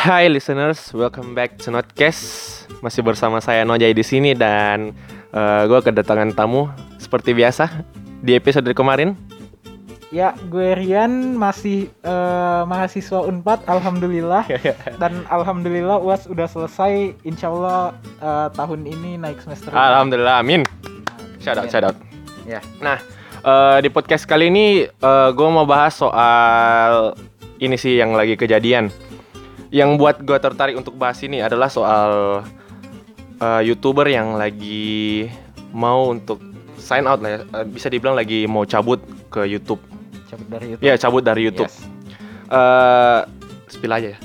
Hai listeners, welcome back to Notcast. Masih bersama saya Nojai di sini dan uh, gue kedatangan tamu seperti biasa di episode kemarin. Ya, gue Rian masih uh, mahasiswa Unpad, alhamdulillah. Dan alhamdulillah UAS udah selesai. Insya Allah uh, tahun ini naik semester. Alhamdulillah, amin. Shout out, shout out. Ya. Nah, uh, di podcast kali ini uh, gue mau bahas soal ini sih yang lagi kejadian. Yang buat gue tertarik untuk bahas ini adalah soal uh, youtuber yang lagi mau untuk sign out lah ya. Uh, bisa dibilang lagi mau cabut ke YouTube. Cabut dari itu. Ya, cabut dari YouTube. Yes. Eh, spill aja ya.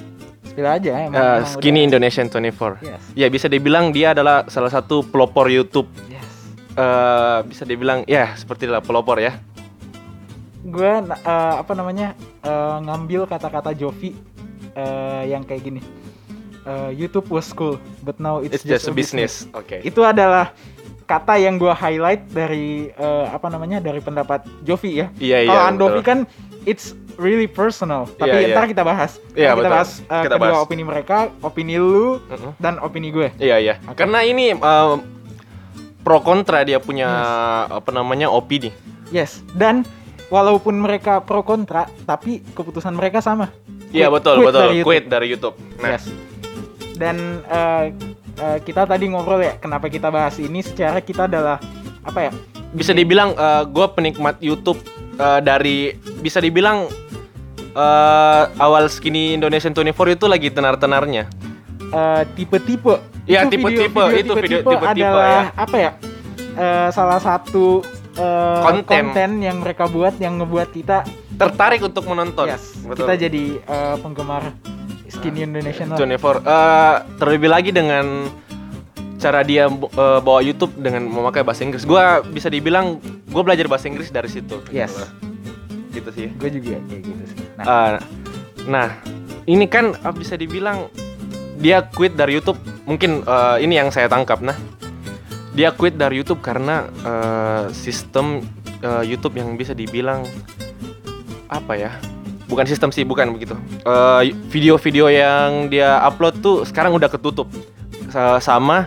Spill aja emang. Eh, emang Skinny udah- Indonesian 24. Yes. Ya bisa dibilang dia adalah salah satu pelopor YouTube. Yes. Eh, bisa dibilang ya seperti itulah pelopor ya. Gue uh, apa namanya uh, ngambil kata-kata Jovi uh, yang kayak gini. Uh, YouTube was cool, but now it's, It's just a business. Oke. itu adalah kata yang gue highlight dari eh, apa namanya dari pendapat Jovi ya. Iya iya. Kalau Andovi betul. kan it's really personal. Tapi Iya, iya. ntar kita bahas. Ntar kita betul. bahas eh, Kita kedua bahas. opini mereka, opini lu Mm-mm. dan opini gue. Iya iya. Oke. Karena ini eh, pro kontra dia punya apa namanya opini. Yes. Dan walaupun mereka pro kontra, tapi keputusan mereka sama. Iya betul quit betul. dari YouTube. Quit dari YouTube. Nah, Yes. Dan eh, eh, kita tadi ngobrol ya, kenapa kita bahas ini? Secara kita adalah apa ya? bisa dibilang gue penikmat YouTube eh, dari bisa dibilang eh, awal Skinny Indonesian 24 itu lagi tenar-tenarnya. eh, tipe-tipe. Iya, tipe-tipe, itu video tipe-tipe adalah apa ya? eh, salah satu eh, Konten. yang mereka buat yang ngebuat kita Tertarik untuk menonton. yes, Betul. kita jadi eh, penggemar Skinny Indonesian lah. 24 Eh, terlebih lagi dengan cara dia eh, bawa YouTube dengan memakai bahasa Inggris. Gua bisa dibilang gue belajar bahasa Inggris dari situ. Yes. Gitu sih. Gue juga kayak gitu sih. Nah, Eh, nah, ini kan eh, bisa dibilang dia quit dari YouTube. Mungkin eh, ini yang saya tangkap. Nah, dia quit dari YouTube karena eh, sistem eh, YouTube yang bisa dibilang apa ya? Bukan sistem sih, bukan begitu. Eh, Video-video yang dia upload tuh sekarang udah ketutup Sa- sama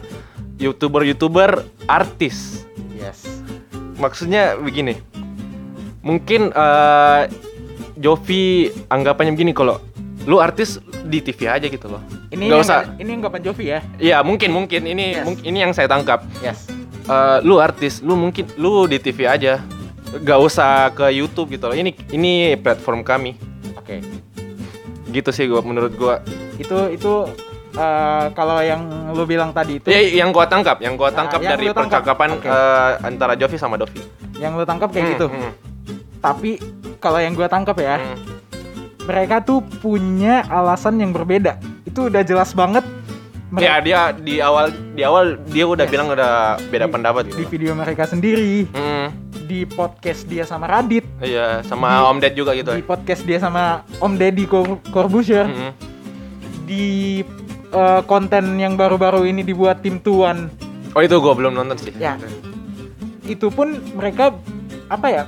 youtuber-youtuber artis yes. maksudnya begini mungkin eh Jovi anggapannya begini kalau lu artis di TV aja gitu loh Ini Nggak usah. ini anggapan Jovi ya. Iya mungkin mungkin ini Yes. mungkin ini yang saya tangkap Yes. Eh, lu artis lu mungkin lu di TV aja gak usah ke YouTube gitu loh ini ini platform kami Oke. gitu sih gua menurut gua Itu itu eh, kalau yang lu bilang tadi itu ya yang gua tangkap yang gua Nah, tangkap yang dari percakapan Oke. eh, antara Jovi sama Dovi yang lu tangkap kayak Hmm, gitu. hmm, Tapi kalau yang gue tangkap ya, hmm. mereka tuh punya alasan yang berbeda. Itu udah jelas banget. ya Mereka dia di awal di awal dia udah Yes. bilang udah beda Di- pendapat di gitu video mereka sendiri, Hmm. Di podcast dia sama Radit, Iya, sama Di- Om Ded juga gitu. di podcast dia sama Om Deddy Cor- Corbuzier, Mm-mm. di eh, konten yang baru-baru ini dibuat tim Tuan. Oh itu gue belum nonton sih. Ya. Itu pun mereka apa ya?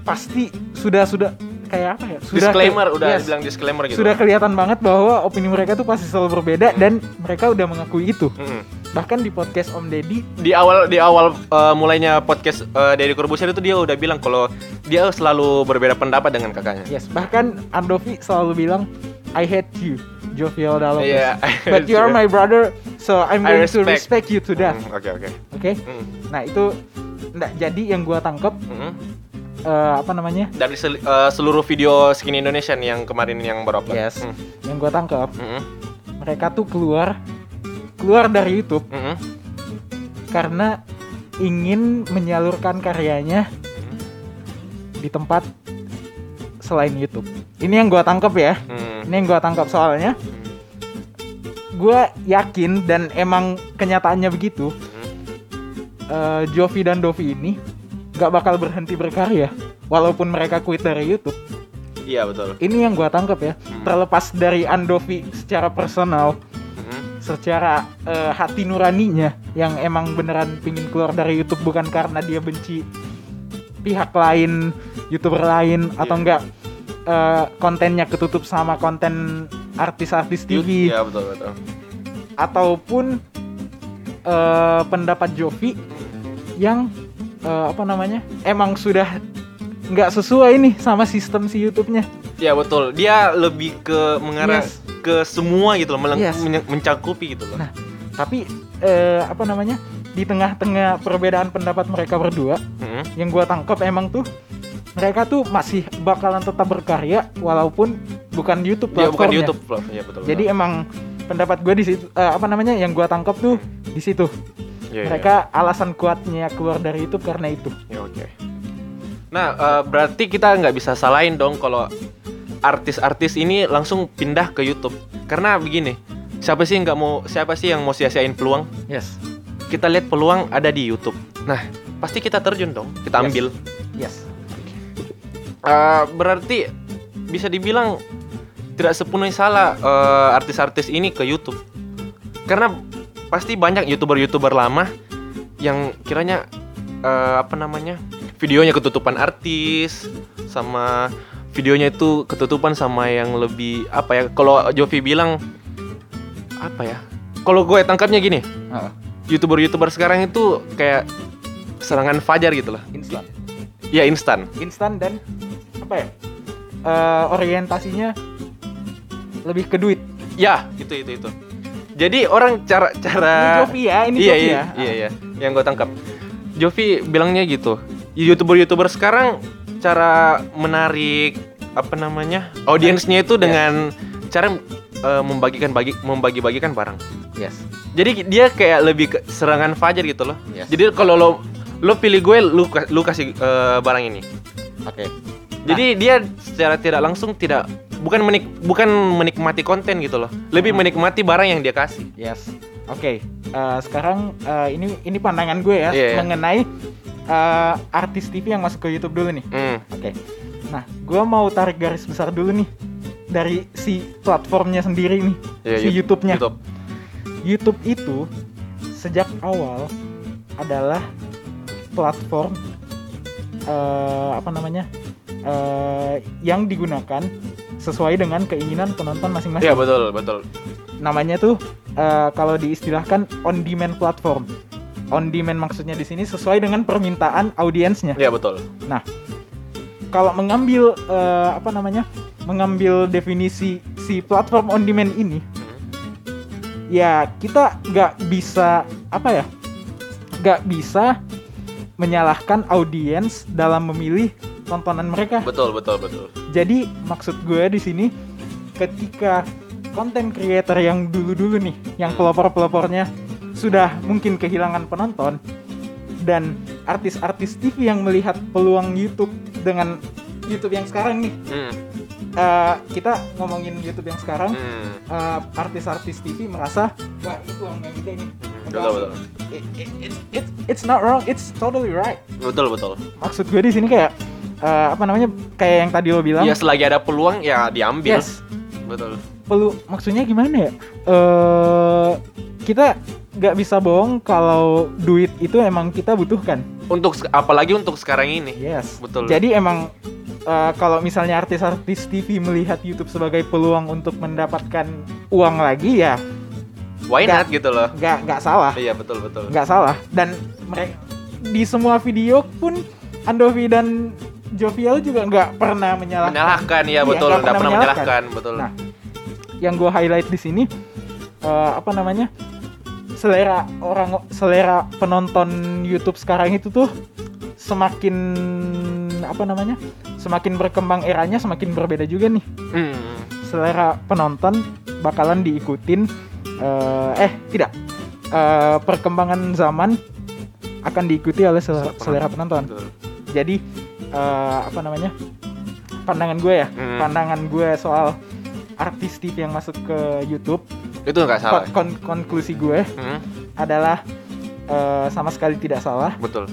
Pasti sudah sudah kayak apa ya? Sudah disclaimer udah yes. bilang disclaimer gitu. sudah kelihatan banget bahwa opini mereka tuh pasti selalu berbeda dan mereka udah mengakui itu. Mm-mm. Bahkan di podcast Om Deddy, Di awal di awal uh, mulainya podcast uh, Deddy Corbuzier itu dia udah bilang kalau dia selalu berbeda pendapat dengan kakaknya. yes, bahkan Andovi selalu bilang I hate you, Jovial Dalopes. Iya. But you are my brother, so I'm going to respect. respect you to death. Oke oke. Oke? Nah, itu Nggak, jadi yang gua tangkep mm. Eh, apa namanya? Dari sel- uh, seluruh video Skin Indonesian yang kemarin yang upload. Yes. Mm, Yang gua tangkep, mm, mereka tuh keluar keluar dari YouTube mm, mm. karena ingin menyalurkan karyanya di tempat selain YouTube. Ini yang gua tangkep ya. Mm, Ini yang gua tangkap soalnya gua yakin dan emang kenyataannya begitu. mm. eh, Jovi dan Dovi ini nggak bakal berhenti berkarya walaupun mereka quit dari YouTube. Iya betul. Ini yang gua tangkap ya. Hmm. Terlepas dari Andovi secara personal, Mm, secara eh, hati nuraninya yang emang beneran pingin keluar dari YouTube bukan karena dia benci pihak lain, youtuber lain atau Iya. enggak eh, kontennya ketutup sama konten artis-artis TV Iya betul betul. ataupun eh, pendapat Jovi yang eh, apa namanya emang sudah nggak sesuai nih sama sistem si YouTube-nya. Iya betul. Dia lebih ke mengarah Yes. ke semua gitu loh, meleng- Yes. menye- mencakupi gitu loh. Nah, Tapi eh, apa namanya di tengah-tengah perbedaan pendapat mereka berdua, Mm-mm. yang gua tangkap emang tuh mereka tuh masih bakalan tetap berkarya walaupun bukan YouTube Dia bukan di platformnya. YouTube loh. Iya betul. Jadi emang pendapat gue di situ eh, apa namanya yang gua tangkap tuh di situ. Betul. Iya. Mereka alasan kuatnya keluar dari YouTube karena itu. Ya oke. Nah, eh, berarti kita nggak bisa salahin dong kalau artis-artis ini langsung pindah ke YouTube. Karena begini, siapa sih nggak mau siapa sih yang mau sia-siain peluang? Yes. Kita lihat peluang ada di YouTube. Nah, pasti kita terjun dong, kita Yes. ambil. Yes. Eh, berarti bisa dibilang tidak sepenuhnya salah eh, artis-artis ini ke YouTube. Karena pasti banyak youtuber-youtuber lama yang kiranya eh, apa namanya videonya ketutupan artis sama videonya itu ketutupan sama yang lebih apa ya kalau Jovi bilang apa ya kalau gue tangkapnya gini youtuber-youtuber sekarang itu kayak serangan fajar gitu loh Instan. ya instan Instan dan apa ya? eh, orientasinya lebih ke duit. Ya, itu itu itu. Jadi orang cara cara Ini Jovi ya, ini iya, Jovi iya, ya. Iya, iya. Yang gue tangkap. Jovi bilangnya gitu. YouTuber-YouTuber sekarang cara menarik apa namanya? audiensnya itu dengan cara eh, membagikan bagi membagi-bagikan barang. Yes. Jadi dia kayak lebih ke serangan fajar gitu loh. Yes. Jadi kalau lo lo pilih gue lu ka- lu kasih eh, barang ini. Oke. Jadi dia secara tidak langsung tidak bukan menik bukan menikmati konten gitu loh. Lebih Hmm. menikmati barang yang dia kasih. Yes. Oke. Eh, sekarang eh, ini ini pandangan gue ya Iya, iya. mengenai eh, artis TV yang masuk ke YouTube dulu nih. Hmm. Oke. Nah, gue mau tarik garis besar dulu nih dari si platformnya sendiri nih, Iya, si YouTube-nya. YouTube. YouTube itu sejak awal adalah platform eh, apa namanya eh, yang digunakan sesuai dengan keinginan penonton masing-masing. Iya betul betul. Namanya tuh eh, kalau diistilahkan on demand platform. On demand maksudnya di sini sesuai dengan permintaan audiensnya. Iya betul. Kalau mengambil eh, apa namanya, mengambil definisi si platform on demand ini, ya kita nggak bisa apa ya nggak bisa menyalahkan audiens dalam memilih tontonan mereka Betul betul betul. jadi maksud gue di sini ketika konten creator yang dulu-dulu nih yang pelopor-pelopornya sudah mungkin kehilangan penonton dan artis-artis TV yang melihat peluang YouTube dengan YouTube yang sekarang nih Hmm. eh, kita ngomongin YouTube yang sekarang Hmm. eh, artis-artis TV merasa wah itu yang gede nih Betul betul. It- it- it- it- it's not wrong it's totally right Betul betul. maksud gue di sini kayak eh, apa namanya kayak yang tadi lo bilang Ya selagi ada peluang ya diambil. yes Betul. perlu maksudnya gimana ya eh kita nggak bisa bohong kalau duit itu emang kita butuhkan Untuk apalagi untuk sekarang ini. yes Betul. jadi emang eh, kalau misalnya artis-artis TV melihat YouTube sebagai peluang untuk mendapatkan uang lagi ya Why nggak- not gitu loh. nggak nggak salah Iya betul betul. nggak salah dan mereka di semua video pun Andovi dan Jovial juga nggak pernah menyalahkan Menyalahkan ya betul. nggak pernah pernah menyalahkan. menyalahkan. Betul. Nah, yang gue highlight di sini eh, apa namanya selera orang selera penonton YouTube sekarang itu tuh semakin apa namanya semakin berkembang eranya semakin berbeda juga nih Hmm. selera penonton bakalan diikutin eh, eh tidak Eh, perkembangan zaman akan diikuti oleh selera, selera penonton Betul. jadi eh, apa namanya pandangan gue ya Hmm. pandangan gue soal artis TV yang masuk ke YouTube Itu nggak salah. kon- kon- konklusi gue Hmm. adalah eh, sama sekali tidak salah Betul.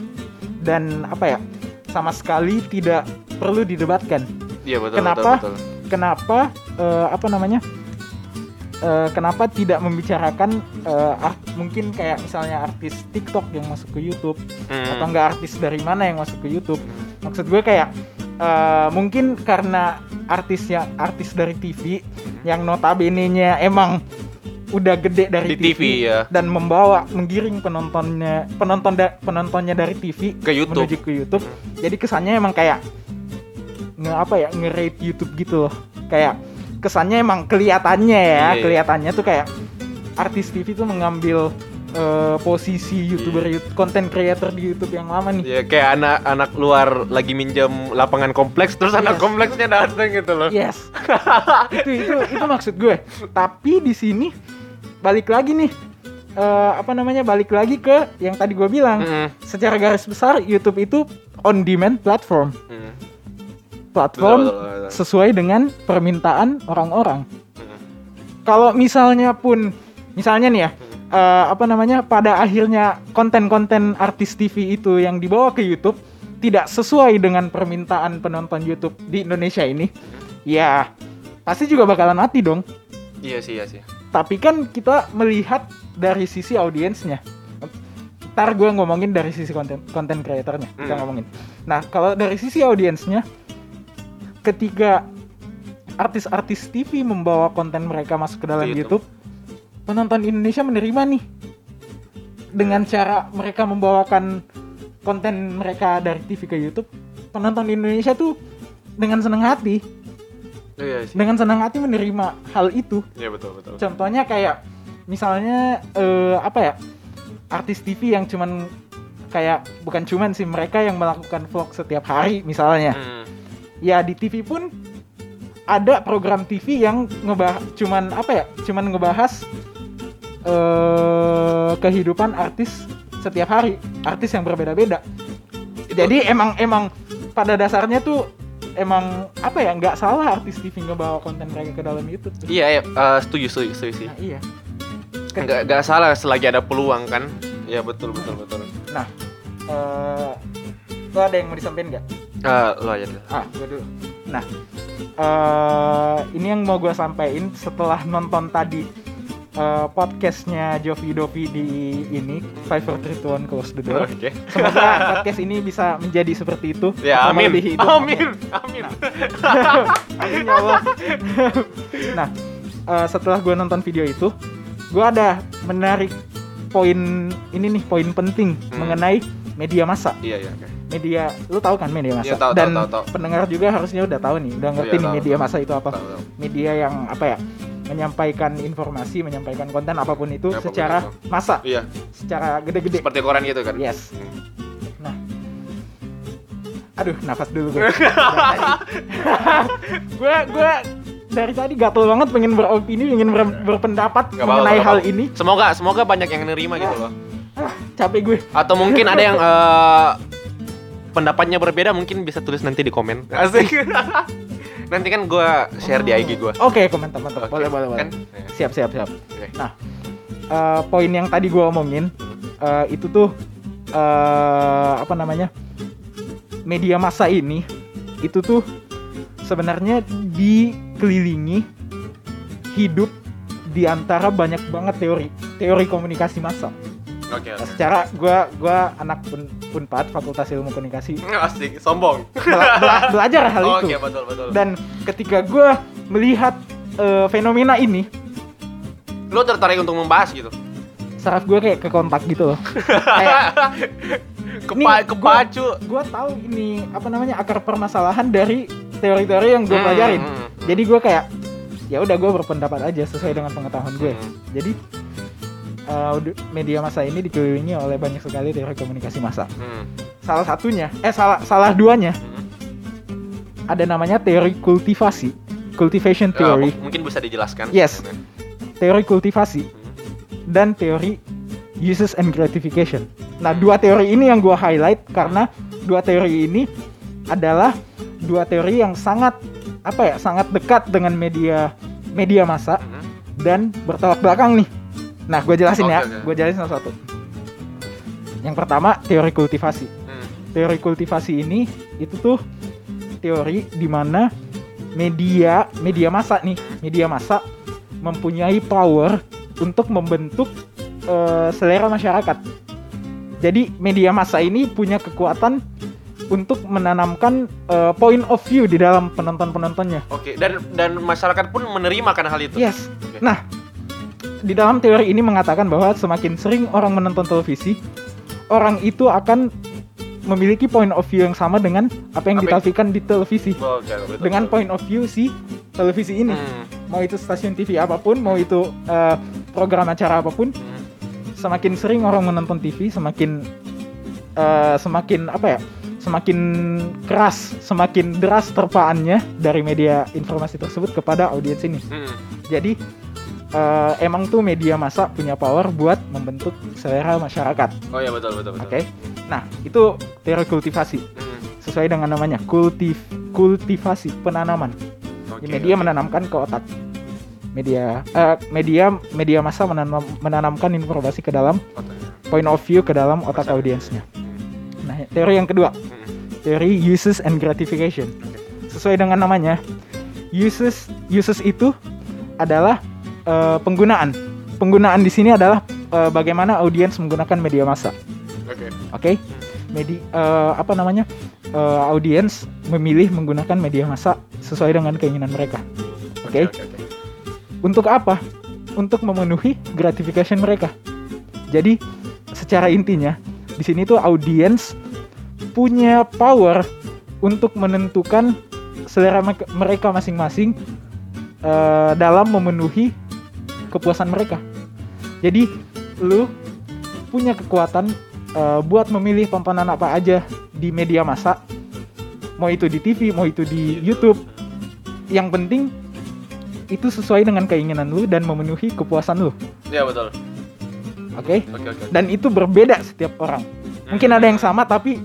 dan apa ya sama sekali tidak perlu didebatkan Iya betul. Kenapa? Betul, betul. kenapa eh, apa namanya kenapa tidak membicarakan eh, art- mungkin kayak misalnya artis TikTok yang masuk ke YouTube Hmm. atau enggak artis dari mana yang masuk ke YouTube maksud gue kayak eh, mungkin karena artisnya artis dari TV yang notabene-nya emang udah gede dari Di TV, ya. dan membawa menggiring penontonnya penonton da- penontonnya dari TV Ke YouTube. menuju ke YouTube. Jadi kesannya emang kayak nge apa ya nge-rate YouTube gitu loh. Kayak kesannya emang kelihatannya ya, Iya, iya. kelihatannya tuh kayak artis TV tuh mengambil eh, posisi youtuber. YouTube, content creator di YouTube yang lama nih. Ya kayak anak-anak luar lagi minjem lapangan kompleks terus anak Yes. kompleksnya datang gitu loh. Yes. itu itu itu maksud gue. Tapi di sini balik lagi nih eh, apa namanya? Balik lagi ke yang tadi gue bilang. Mm-mm. Secara garis besar YouTube itu on demand platform. Mm. Platform Betul, betul, betul. sesuai dengan permintaan orang-orang. Mm. Kalau misalnya pun misalnya nih ya eh, apa namanya? pada akhirnya konten-konten artis TV itu yang dibawa ke YouTube tidak sesuai dengan permintaan penonton YouTube di Indonesia ini, ya pasti juga bakalan mati dong. Iya sih, iya sih. Tapi kan kita melihat dari sisi audiensnya. Ntar gue ngomongin dari sisi konten konten kreatornya kita Hmm. ngomongin. Nah kalau dari sisi audiensnya, ketika artis-artis TV membawa konten mereka masuk ke dalam Ke YouTube, penonton Indonesia menerima nih dengan cara mereka membawakan konten mereka dari TV ke YouTube. Penonton Indonesia tuh dengan senang hati, Oh, iya sih. dengan senang hati menerima hal itu. Iya betul betul. Contohnya kayak misalnya eh, apa ya artis TV yang cuman kayak bukan cuman sih mereka yang melakukan vlog setiap hari misalnya Mm. ya di TV pun ada program TV yang ngebah cuman apa ya cuman ngebahas eh kehidupan artis setiap hari artis yang berbeda-beda jadi emang emang pada dasarnya tuh emang apa ya nggak salah artis TV ngebawa konten mereka ke dalam YouTube Iya, iya, eh, setuju, setuju, setuju sih. nah iya Nggak, nggak salah selagi ada peluang kan. Iya betul betul betul. Nah, eh lo ada yang mau disampaikan nggak? Eh, lo aja dulu. Ah, gue dulu. Nah, eh ini yang mau gue sampaikan setelah nonton tadi eh, podcastnya Jovi Dovi di ini Five Four Three Two One Close the Door. Oke. Semoga podcast ini bisa menjadi seperti itu. Ya, amin. melebihi itu. Amin. Amin. Amin ya Allah. nah, eh, setelah gue nonton video itu, gue ada menarik poin ini nih poin penting Hmm. mengenai media massa. Iya, iya, oke. media lu tahu kan media massa Iya, tahu, dan tahu, tahu, tahu. pendengar juga harusnya udah tahu nih udah ngerti Iya, nih tahu, media massa itu apa Tahu, tahu. media yang apa ya menyampaikan informasi menyampaikan konten apa pun itu Apa pun secara itu. massa. Iya, secara gede-gede. Seperti koran gitu kan. yes. Nah. Aduh nafas dulu gue gue gue dari tadi gatel banget pengen beropini pengen ber- berpendapat apa-apa, mengenai nggak hal ini. Semoga semoga banyak yang nerima gitu loh. ah, capek gue. Atau mungkin ada yang eh, pendapatnya berbeda mungkin bisa tulis nanti di komen. Asik. nanti kan gue share di IG gue. oke komentar mantap boleh boleh boleh Kan? siap siap siap Oke. Nah, eh, poin yang tadi gua omongin eh, itu tuh eh, apa namanya media massa ini itu tuh sebenarnya dikelilingi hidup di antara banyak banget teori teori komunikasi massa. Oke. Nah, secara gua gua anak pun Unpad Fakultas Ilmu Komunikasi Asik, sombong. bela- bela- belajar hal itu Oke, betul betul. dan ketika gua melihat eh, fenomena ini Lo tertarik untuk membahas gitu? saraf gue kayak ke kontak gitu loh kayak Kepa kepacu. gue tahu ini apa namanya akar permasalahan dari teori-teori yang gue Hmm, pelajarin hmm, jadi gue kayak ya udah gue berpendapat aja sesuai dengan pengetahuan gue Hmm. jadi uh, media massa ini dikelilingi oleh banyak sekali teori komunikasi massa Hmm. salah satunya eh salah salah duanya Hmm. ada namanya teori kultivasi cultivation Eh, theory mu- mungkin bisa dijelaskan. Yes. teori kultivasi Hmm. dan teori uses and gratification. Nah, dua teori ini yang gua highlight karena dua teori ini adalah dua teori yang sangat apa ya, sangat dekat dengan media media massa Hmm. dan bertolak belakang nih. Nah, gue jelasin ya, Oke, oke. gue jelasin satu-satu. Yang pertama, teori kultivasi. Hmm. Teori kultivasi ini itu tuh teori di mana media media massa nih, media massa mempunyai power untuk membentuk eh, selera masyarakat. Jadi media massa ini punya kekuatan untuk menanamkan eh, point of view di dalam penonton-penontonnya. Oke, dan dan masyarakat pun menerima kan hal itu. Yes. Oke. Nah, di dalam teori ini mengatakan bahwa semakin sering orang menonton televisi, orang itu akan memiliki point of view yang sama dengan apa yang ditampilkan di televisi. Oke, betul, Dengan betul. point of view si televisi ini. Hmm, Mau itu stasiun TV apa pun, mau itu eh, program acara apa pun, hmm. semakin sering orang menonton TV, semakin eh, semakin apa ya? Semakin keras, semakin deras terpaannya dari media informasi tersebut kepada audiens ini. Hmm. Jadi eh, emang tuh media massa punya power buat membentuk selera masyarakat. Oh ya betul betul betul. Oke. Nah, itu teori kultivasi. Hmm. Sesuai dengan namanya, kultiv kultivasi, penanaman. Oke, media oke. menanamkan ke otak. Media eh, media media massa menanam, menanamkan informasi ke dalam Otak. point of view ke dalam otak audiensnya. Hmm. Nah, teori yang kedua, Hmm. teori uses and gratification. Sesuai dengan namanya, uses uses itu adalah eh, penggunaan. Penggunaan di sini adalah eh, bagaimana audiens menggunakan media massa. Oke. Oke, medi eh, apa namanya eh, audiens memilih menggunakan media massa sesuai dengan keinginan mereka. Oke, oke, oke. untuk apa? Untuk memenuhi gratification mereka. Jadi secara intinya di sini tuh audiens punya power untuk menentukan selera me- mereka masing-masing eh, dalam memenuhi kepuasan mereka. Jadi lu punya kekuatan eh, buat memilih tontonan apa aja di media massa, mau itu di TV, mau itu di YouTube. Yang penting itu sesuai dengan keinginan lu dan memenuhi kepuasan lu, Ya betul. oke? Oke oke. Dan itu berbeda setiap orang. Mungkin ada yang sama tapi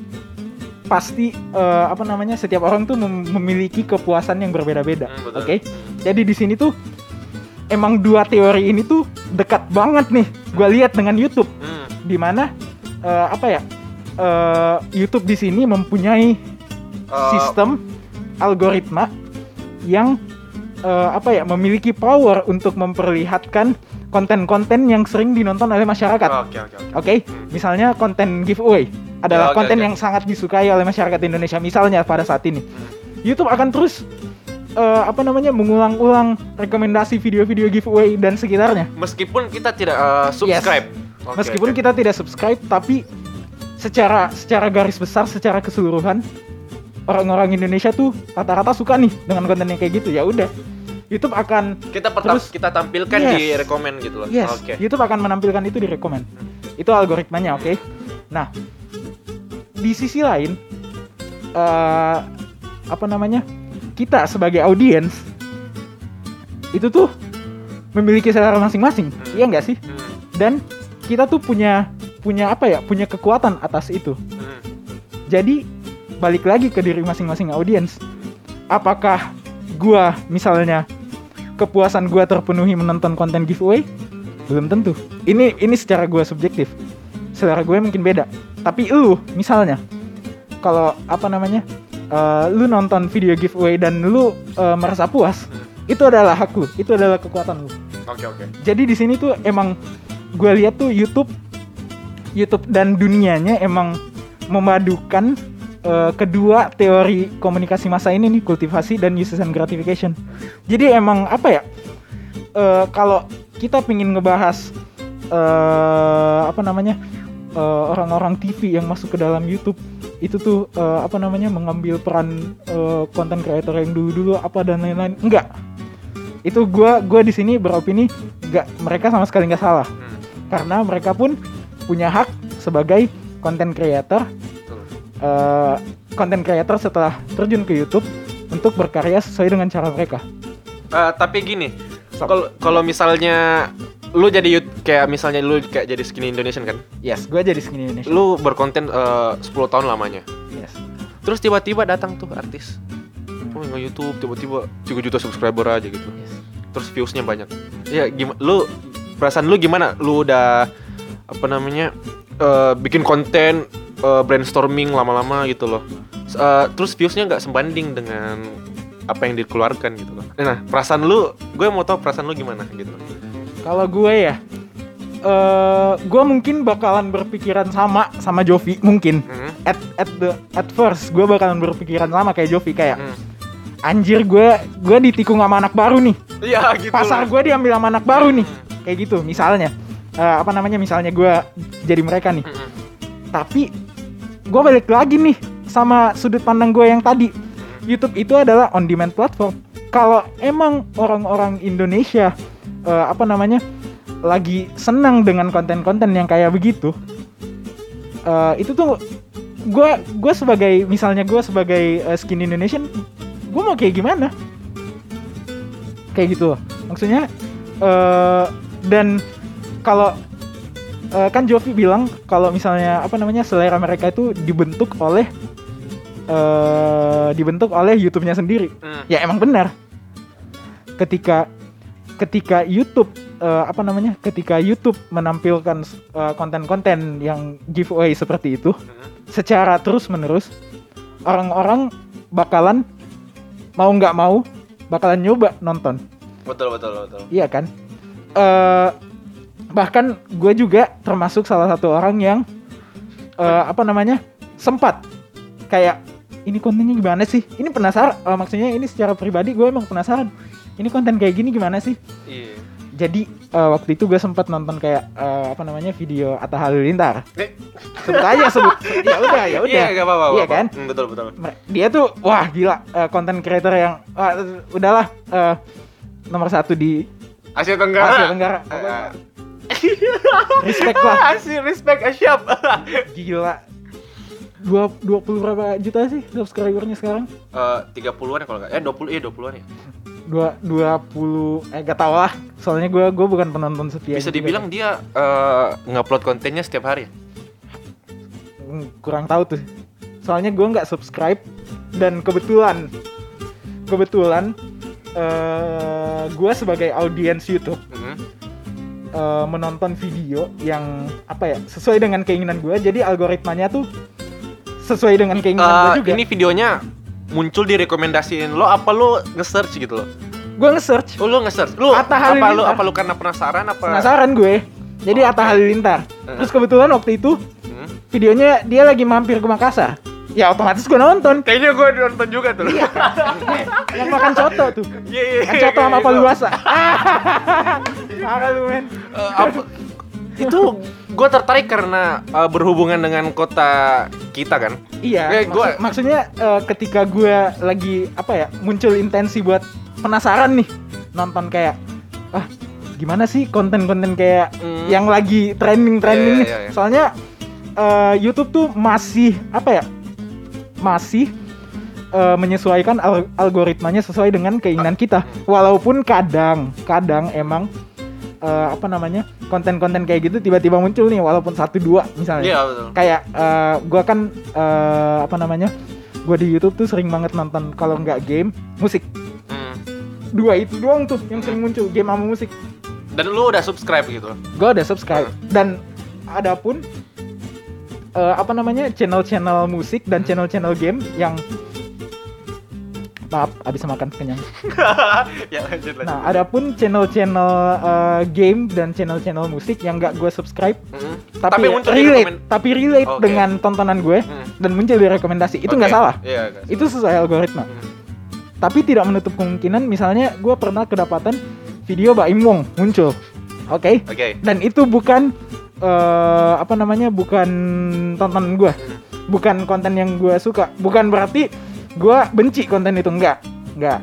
pasti eh, apa namanya setiap orang tuh mem- memiliki kepuasan yang berbeda-beda, Hmm, oke? Jadi di sini tuh emang dua teori ini tuh dekat banget nih. Gua lihat dengan YouTube Hmm. di mana eh, apa ya eh, YouTube di sini mempunyai Eh, sistem algoritma yang eh, apa ya memiliki power untuk memperlihatkan konten-konten yang sering dinonton oleh masyarakat. Oke oke oke. Oke, misalnya konten giveaway adalah Ya, oke, konten oke. yang sangat disukai oleh masyarakat Indonesia. Misalnya pada saat ini, YouTube akan terus eh, apa namanya mengulang-ulang rekomendasi video-video giveaway dan sekitarnya. Meskipun kita tidak eh, subscribe. Oke, Meskipun oke. kita tidak subscribe, tapi secara secara garis besar, secara keseluruhan orang-orang Indonesia tuh rata-rata suka nih dengan konten yang kayak gitu. Ya udah, YouTube akan kita terus- kita tampilkan Yes. di rekomen gitu loh. Yes, Oke. YouTube akan menampilkan itu di rekomend. Itu algoritmanya, oke. Nah, di sisi lain, eh, apa namanya, kita sebagai audiens itu tuh memiliki selera masing-masing, Hmm. iya nggak sih? Hmm. Dan kita tuh punya punya apa ya? Punya kekuatan atas itu. Hmm. Jadi balik lagi ke diri masing-masing audiens. Apakah gua misalnya kepuasan gua terpenuhi menonton konten giveaway? Belum tentu. Ini ini secara gua subjektif. Selera gue mungkin beda. Tapi lu misalnya kalau apa namanya? Eh, lu nonton video giveaway dan lu eh, merasa puas, itu adalah hak lu, itu adalah kekuatan lu. Oke oke. Jadi di sini tuh emang gue lihat tuh YouTube, YouTube dan dunianya emang memadukan eh, kedua teori komunikasi massa ini nih kultivasi dan uses and gratification. Jadi emang apa ya? eh, kalau kita pingin ngebahas eh, apa namanya orang-orang TV yang masuk ke dalam YouTube itu tuh eh, apa namanya mengambil peran konten creator yang dulu-dulu apa dan lain-lain. Enggak. Itu gua gua di sini beropini nggak mereka sama sekali nggak salah. Hmm. karena mereka pun punya hak sebagai konten creator konten creator setelah terjun ke YouTube untuk berkarya sesuai dengan cara mereka. Eh, tapi gini, kalau kalau misalnya lu jadi kayak misalnya lu kayak jadi skinny Indonesian kan, yes gua jadi skinny Indonesia lu berkonten eh, 10 tahun lamanya. yes Terus tiba-tiba datang tuh artis, oh nge YouTube tiba-tiba 3 juta subscriber aja gitu. yes Terus viewsnya banyak. Ya gimana? Lu perasaan lu gimana? Lu udah apa namanya eh, bikin konten eh, brainstorming lama-lama gitu loh. Eh, terus viewsnya nggak sebanding dengan apa yang dikeluarkan gitu loh. Nah perasaan lu, gue mau tahu perasaan lu gimana gitu. Kalau gue ya eh gue mungkin bakalan berpikiran sama sama Jovi mungkin Hmm. at at the at first gue bakalan berpikiran sama kayak Jovi kayak Hmm. anjir gue gue ditikung sama anak baru nih Iya gitu. pasar gue diambil sama anak baru nih Hmm. kayak gitu misalnya Eh, apa namanya misalnya gue jadi mereka nih Hmm. tapi gue balik lagi nih sama sudut pandang gue yang tadi YouTube itu adalah on demand platform kalau emang orang-orang Indonesia eh, apa namanya lagi senang dengan konten-konten yang kayak begitu eh, itu tuh gue gue sebagai misalnya gue sebagai eh, skin Indonesian gue mau kayak gimana kayak gitu loh. maksudnya eh dan kalau eh, kan Jovi bilang kalau misalnya apa namanya selera mereka itu dibentuk oleh eh dibentuk oleh YouTube-nya sendiri Hmm. ya emang benar ketika ketika YouTube eh, apa namanya ketika YouTube menampilkan eh, konten-konten yang giveaway seperti itu Hmm. secara terus menerus orang-orang bakalan mau nggak mau bakalan nyoba nonton. Betul betul betul. iya kan? Eh bahkan gue juga termasuk salah satu orang yang eh, apa namanya sempat kayak ini kontennya gimana sih? Ini penasaran. Eh, maksudnya ini secara pribadi gue emang penasaran ini konten kayak gini gimana sih Iya. jadi eh, waktu itu gue sempat nonton kayak eh, apa namanya video Atta Halilintar Eh. sebut aja sebut ya udah ya udah Iya gak apa-apa. Iya kan? Hmm, betul betul. Dia tuh wah gila eh, konten creator yang wah, udahlah eh, nomor satu di Asia Tenggara. Asia Tenggara Pokoknya respect lah Asia respect Asyap. gila dua dua puluh berapa juta sih subscribernya sekarang Eh 30-an ya kalau enggak. Eh 20 iya 20-an ya. Dua dua puluh eh gak tau lah soalnya gue gue bukan penonton setia Bisa juga. dibilang dia eh ngupload kontennya setiap hari. ya? Hmm, kurang tahu tuh soalnya gue nggak subscribe dan kebetulan kebetulan eh gue sebagai audiens YouTube Hmm. eh, menonton video yang apa ya sesuai dengan keinginan gue jadi algoritmanya tuh sesuai dengan keinginan Eh, gue juga ini videonya muncul direkomendasiin lo apa lo nge-search gitu lo? gue nge-search Oh lo nge-search. Lo Atta apa lo Halilintar. apa lo karena penasaran apa? penasaran gue jadi Atta Halilintar terus kebetulan waktu itu Hmm. videonya dia lagi mampir ke Makassar ya otomatis gue nonton Kayaknya gue nonton juga tuh. Iya. yang makan coto tuh Iya iya. coto sama paluasa Parah lu men Eh, apa itu gue tertarik karena eh, berhubungan dengan kota kita kan Iya, Eh, maksud- gua- maksudnya eh, ketika gue lagi apa ya muncul intensi buat penasaran nih nonton kayak ah gimana sih konten-konten kayak Hmm. yang lagi trending-trending Iya, nih. iya, iya. Soalnya eh, YouTube tuh masih apa ya masih eh, menyesuaikan al- algoritmanya sesuai dengan keinginan kita. Walaupun kadang kadang emang eh, apa namanya konten-konten kayak gitu tiba-tiba muncul nih walaupun satu dua misalnya. Iya betul. Kayak eh, gua kan eh, apa namanya gua di YouTube tuh sering banget nonton kalau nggak game musik. Hmm. dua itu doang tuh yang sering muncul game sama musik. Dan lu udah subscribe gitu? Gua udah subscribe. Dan adapun eh, apa namanya channel-channel musik dan channel-channel game yang maaf abis makan kenyang ya lanjut lanjut nah adapun channel-channel eh, game dan channel-channel musik yang nggak gue subscribe Hmm. tapi, muncul di relate rekomen- tapi relate Oke. dengan tontonan gue Hmm. dan muncul di rekomendasi itu nggak Oke. salah iya nggak itu sesuai algoritma Hmm. tapi tidak menutup kemungkinan misalnya gue pernah kedapatan video Baim Wong muncul oke oke dan itu bukan eh, apa namanya bukan tontonan gue bukan konten yang gue suka bukan berarti gue benci konten itu enggak. Enggak.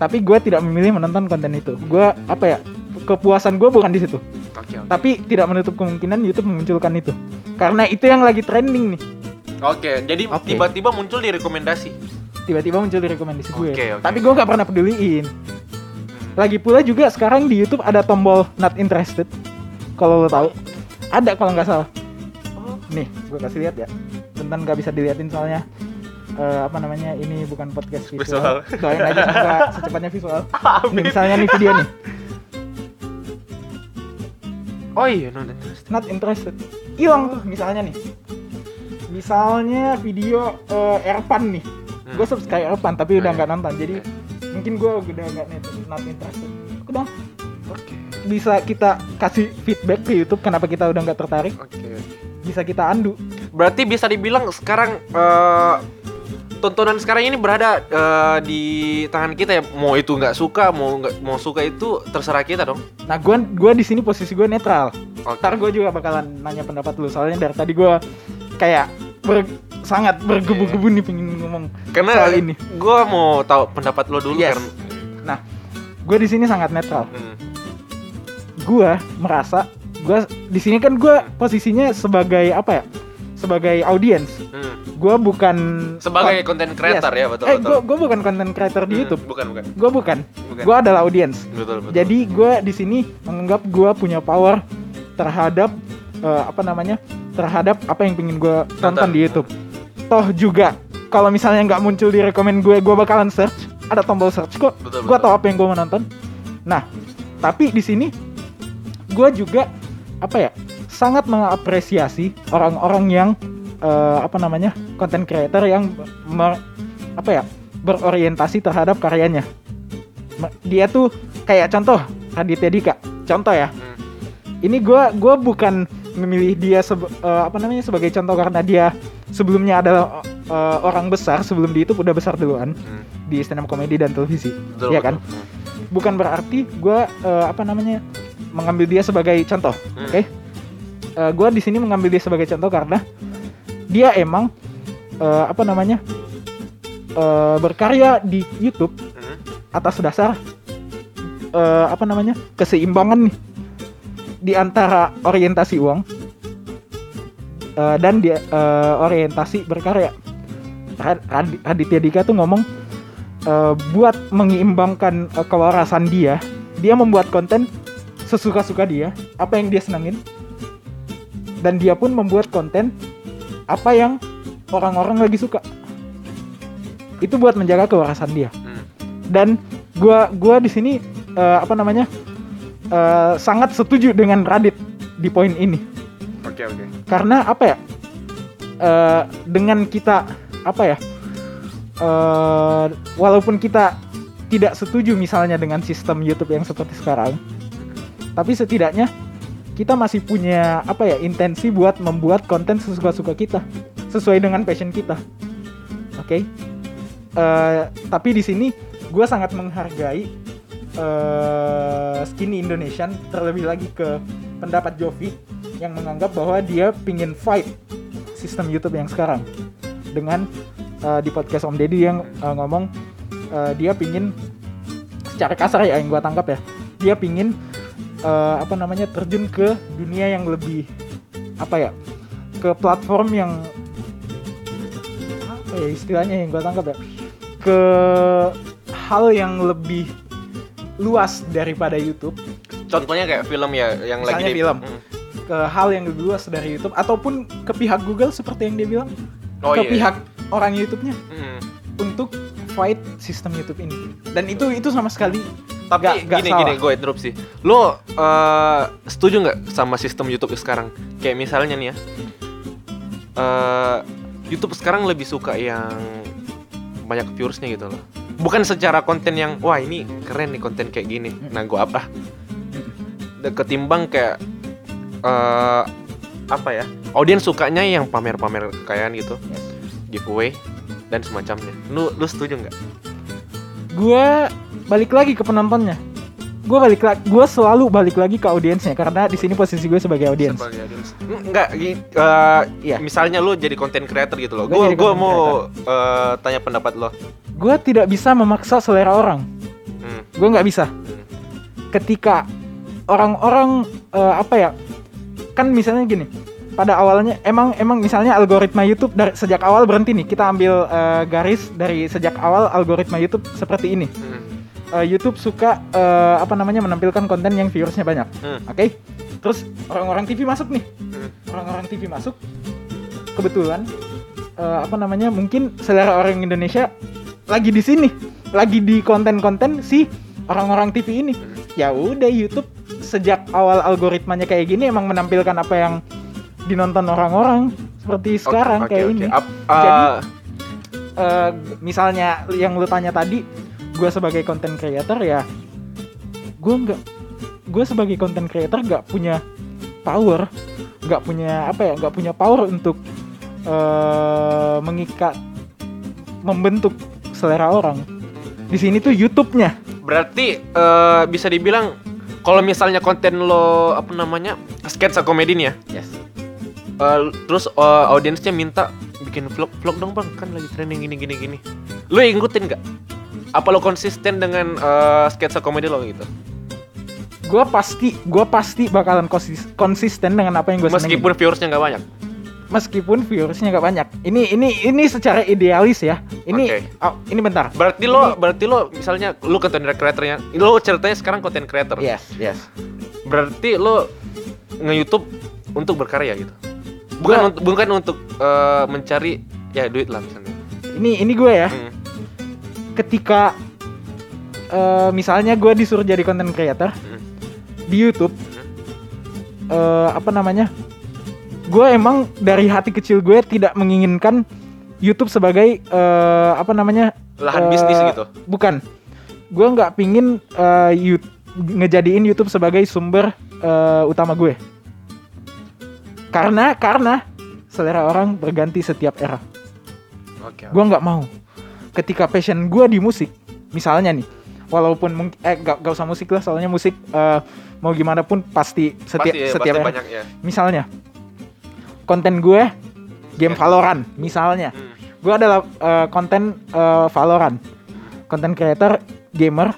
Tapi gue tidak memilih menonton konten itu. Gue apa ya kepuasan gue bukan di situ. Oke oke. Tapi tidak menutup kemungkinan YouTube memunculkan itu. Karena itu yang lagi trending nih. Oke jadi Oke. tiba-tiba muncul di rekomendasi? Tiba-tiba muncul di rekomendasi gue. Oke, oke. tapi gue nggak pernah peduliin. Lagi pula juga sekarang di YouTube ada tombol not interested. Kalau lo tahu. Ada kalau nggak salah. Oh. nih gue kasih lihat ya. Tentang nggak bisa diliatin soalnya Eh, apa namanya ini bukan podcast visual, Visual. doain aja semoga secepatnya visual. Nih, misalnya nih video nih. Oh iya non interest not interested. Hilang tuh misalnya nih. Misalnya video eh, Erpan nih. Hmm. gue subscribe Erpan tapi udah Oke. nggak nonton. Jadi mungkin gue udah nggak net- not interested. Udah. Oke. Bisa kita kasih feedback ke YouTube kenapa kita udah nggak tertarik. Oke. bisa kita andu. Berarti bisa dibilang sekarang eh, tontonan sekarang ini berada eh, di tangan kita ya. Mau itu nggak suka, mau nggak mau suka itu terserah kita dong. nah gua gua di sini posisi gue netral Oke. ntar gue juga bakalan nanya pendapat lu soalnya dari tadi gue kayak ber- sangat bergebu-gebu nih pengen ngomong Karena soal ini gue mau tahu pendapat lo dulu Yes. kan. nah gue di sini sangat netral Hmm. gue merasa gue di sini kan gue posisinya sebagai apa ya sebagai audiens Hmm. gue bukan Sebagai content creator Yes. ya betul eh betul. gue gue bukan content creator di Hmm, YouTube Bukan bukan. gue bukan Bukan. gue adalah audiens betul betul. jadi gue di sini menganggap gue punya power terhadap eh, apa namanya terhadap apa yang pengen gue tonton di YouTube toh juga kalau misalnya nggak muncul di rekomend gue gue bakalan search ada tombol search kok gue tahu apa yang gue mau nonton nah tapi di sini gue juga apa ya sangat mengapresiasi orang-orang yang eh, apa namanya content creator yang mer- apa ya berorientasi terhadap karyanya dia tuh kayak contoh Raditya Dika contoh ya Hmm. ini gua gua bukan memilih dia sebe- eh, apa namanya sebagai contoh karena dia sebelumnya adalah eh, orang besar sebelum di YouTube udah besar duluan Hmm. di stand up comedy dan televisi Betul, Iya betul. kan bukan berarti gua eh, apa namanya mengambil dia sebagai contoh Hmm. oke Eh, gua di sini mengambil dia sebagai contoh karena dia emang eh, apa namanya eh, berkarya di YouTube Hmm. atas dasar eh, apa namanya keseimbangan nih di antara orientasi uang eh, dan dia eh, orientasi berkarya. Rad- Rad- Raditya Dika tuh ngomong eh, buat menyeimbangkan eh, kewarasan dia, dia membuat konten sesuka-suka dia, apa yang dia senangin, dan dia pun membuat konten apa yang orang-orang lagi suka. Itu buat menjaga kewarasan dia Hmm. dan gua gua di sini eh, apa namanya eh, sangat setuju dengan Radit di poin ini Oke oke. karena apa ya Eh, dengan kita apa ya eh, walaupun kita tidak setuju misalnya dengan sistem YouTube yang seperti sekarang tapi setidaknya kita masih punya apa ya intensi buat membuat konten sesuka-suka kita sesuai dengan passion kita. Oke? Eh, tapi di sini gue sangat menghargai eh skinny Indonesian terlebih lagi ke pendapat Jovi yang menganggap bahwa dia pingin fight sistem YouTube yang sekarang. Dengan eh, di podcast Om Deddy yang eh, ngomong eh, dia pingin secara kasar ya yang gue tangkap ya dia pingin eh, apa namanya terjun ke dunia yang lebih apa ya ke platform yang apa ya istilahnya yang gue tangkap ya ke hal yang lebih luas daripada YouTube Contohnya kayak film ya yang Misalnya lagi di film. Hmm. ke hal yang lebih luas dari YouTube ataupun ke pihak Google seperti yang dia bilang Oh ke iya. pihak orang YouTube-nya Hmm. untuk fight sistem YouTube ini dan itu itu sama sekali Tapi Nggak- nggak gini salah. gini gue interupsi. Lo eh, setuju nggak sama sistem YouTube sekarang? Kayak misalnya nih ya. eh, YouTube sekarang lebih suka yang banyak viewersnya gitu loh. Bukan secara konten yang wah ini keren nih konten kayak gini. Nah gue apa? Da- Ketimbang kayak eh apa ya? Audiens sukanya yang pamer-pamer kekayaan gitu, giveaway dan semacamnya. Lu lu setuju nggak? gue balik lagi ke penontonnya gue balik lagi gue selalu balik lagi ke audiensnya karena di sini posisi gue sebagai audiens Sebagai audiens. Enggak, eh, Iya. misalnya lu jadi content creator gitu loh. Gua Gue content mau eh, tanya pendapat lo. gue tidak bisa memaksa selera orang Hmm. gue nggak bisa ketika orang-orang eh, apa ya kan misalnya gini pada awalnya emang emang misalnya algoritma YouTube dari sejak awal berhenti nih kita ambil eh, garis dari sejak awal algoritma YouTube seperti ini Hmm. Eh, YouTube suka eh, apa namanya menampilkan konten yang viewersnya banyak. Hmm. oke? Terus orang-orang TV masuk nih. Hmm. orang-orang TV masuk. Kebetulan eh, apa namanya mungkin selera orang Indonesia lagi di sini. Lagi di konten-konten si orang-orang TV ini. Ya udah YouTube sejak awal algoritmanya kayak gini emang menampilkan apa yang dinonton orang-orang seperti sekarang Oke, kayak oke. ini. Ap- Jadi, Eh, misalnya yang lu tanya tadi gue sebagai content creator ya gue nggak gue sebagai content creator gak punya power gak punya apa ya gak punya power untuk eh mengikat membentuk selera orang. Di sini tuh YouTube-nya. Berarti eh, bisa dibilang kalau misalnya konten lo apa namanya sketsa komedi nih ya, yes. Eh, terus eh, audiensnya minta bikin vlog vlog dong bang. Kan lagi trending gini gini gini. Lo ngikutin nggak? Apa lo konsisten dengan eh, sketsa komedi lo gitu? gue pasti gue pasti bakalan konsis- konsisten dengan apa yang gue Meskipun viewersnya nggak banyak. meskipun viewersnya nggak banyak ini ini ini secara idealis ya ini Oke. oh, ini bentar Berarti lo berarti lo misalnya lo content creatornya, lo ceritanya sekarang content creator. yes yes Berarti lo nge-YouTube untuk berkarya gitu. Bukan Gua- untuk bukan untuk eh, mencari ya duit lah misalnya. ini ini gue ya Hmm. Ketika eh, misalnya gue disuruh jadi content creator Hmm. di YouTube eh, apa namanya gue emang dari hati kecil gue tidak menginginkan YouTube sebagai eh, apa namanya Lahan eh, bisnis gitu. bukan gue nggak pingin eh, Yout- ngejadiin YouTube sebagai sumber eh, utama gue karena karena selera orang berganti setiap era Oke. gue nggak mau ketika passion gue di musik misalnya nih walaupun mungkin eh gak, gak usah musik lah soalnya musik eh, mau gimana pun pasti setiap pasti, setiap pasti banyak ya. misalnya konten gue game Valorant misalnya. Hmm. gue adalah eh, konten eh, Valorant. Konten creator gamer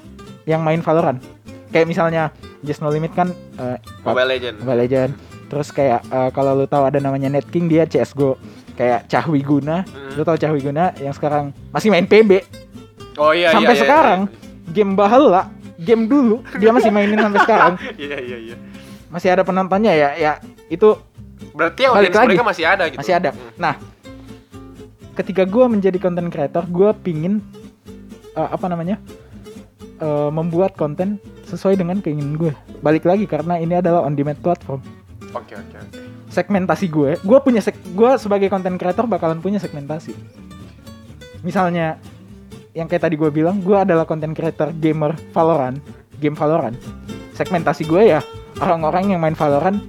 yang main Valorant. Kayak misalnya Just No Limit kan eh, Mobile Legend. Mobile Legend. Terus kayak eh, kalau lu tahu ada namanya Net King dia CSGO kayak Cahwi Guna Hmm. lu tahu Cahwi Guna yang sekarang masih main PB Oh iya sampai iya, iya, sekarang game bahala game dulu dia masih mainin sampai sekarang Iya iya iya. masih ada penontonnya ya ya itu Berarti Balik lagi. mereka masih ada gitu. masih ada Hmm. nah ketika gue menjadi content creator gue pingin eh, apa namanya eh, membuat konten sesuai dengan keinginan gue balik lagi karena ini adalah on demand platform Oke oke oke. Segmentasi gue gue punya seg gue sebagai content creator bakalan punya segmentasi. Misalnya yang kayak tadi gue bilang gue adalah content creator gamer Valorant game Valorant. Segmentasi gue ya orang-orang yang main Valorant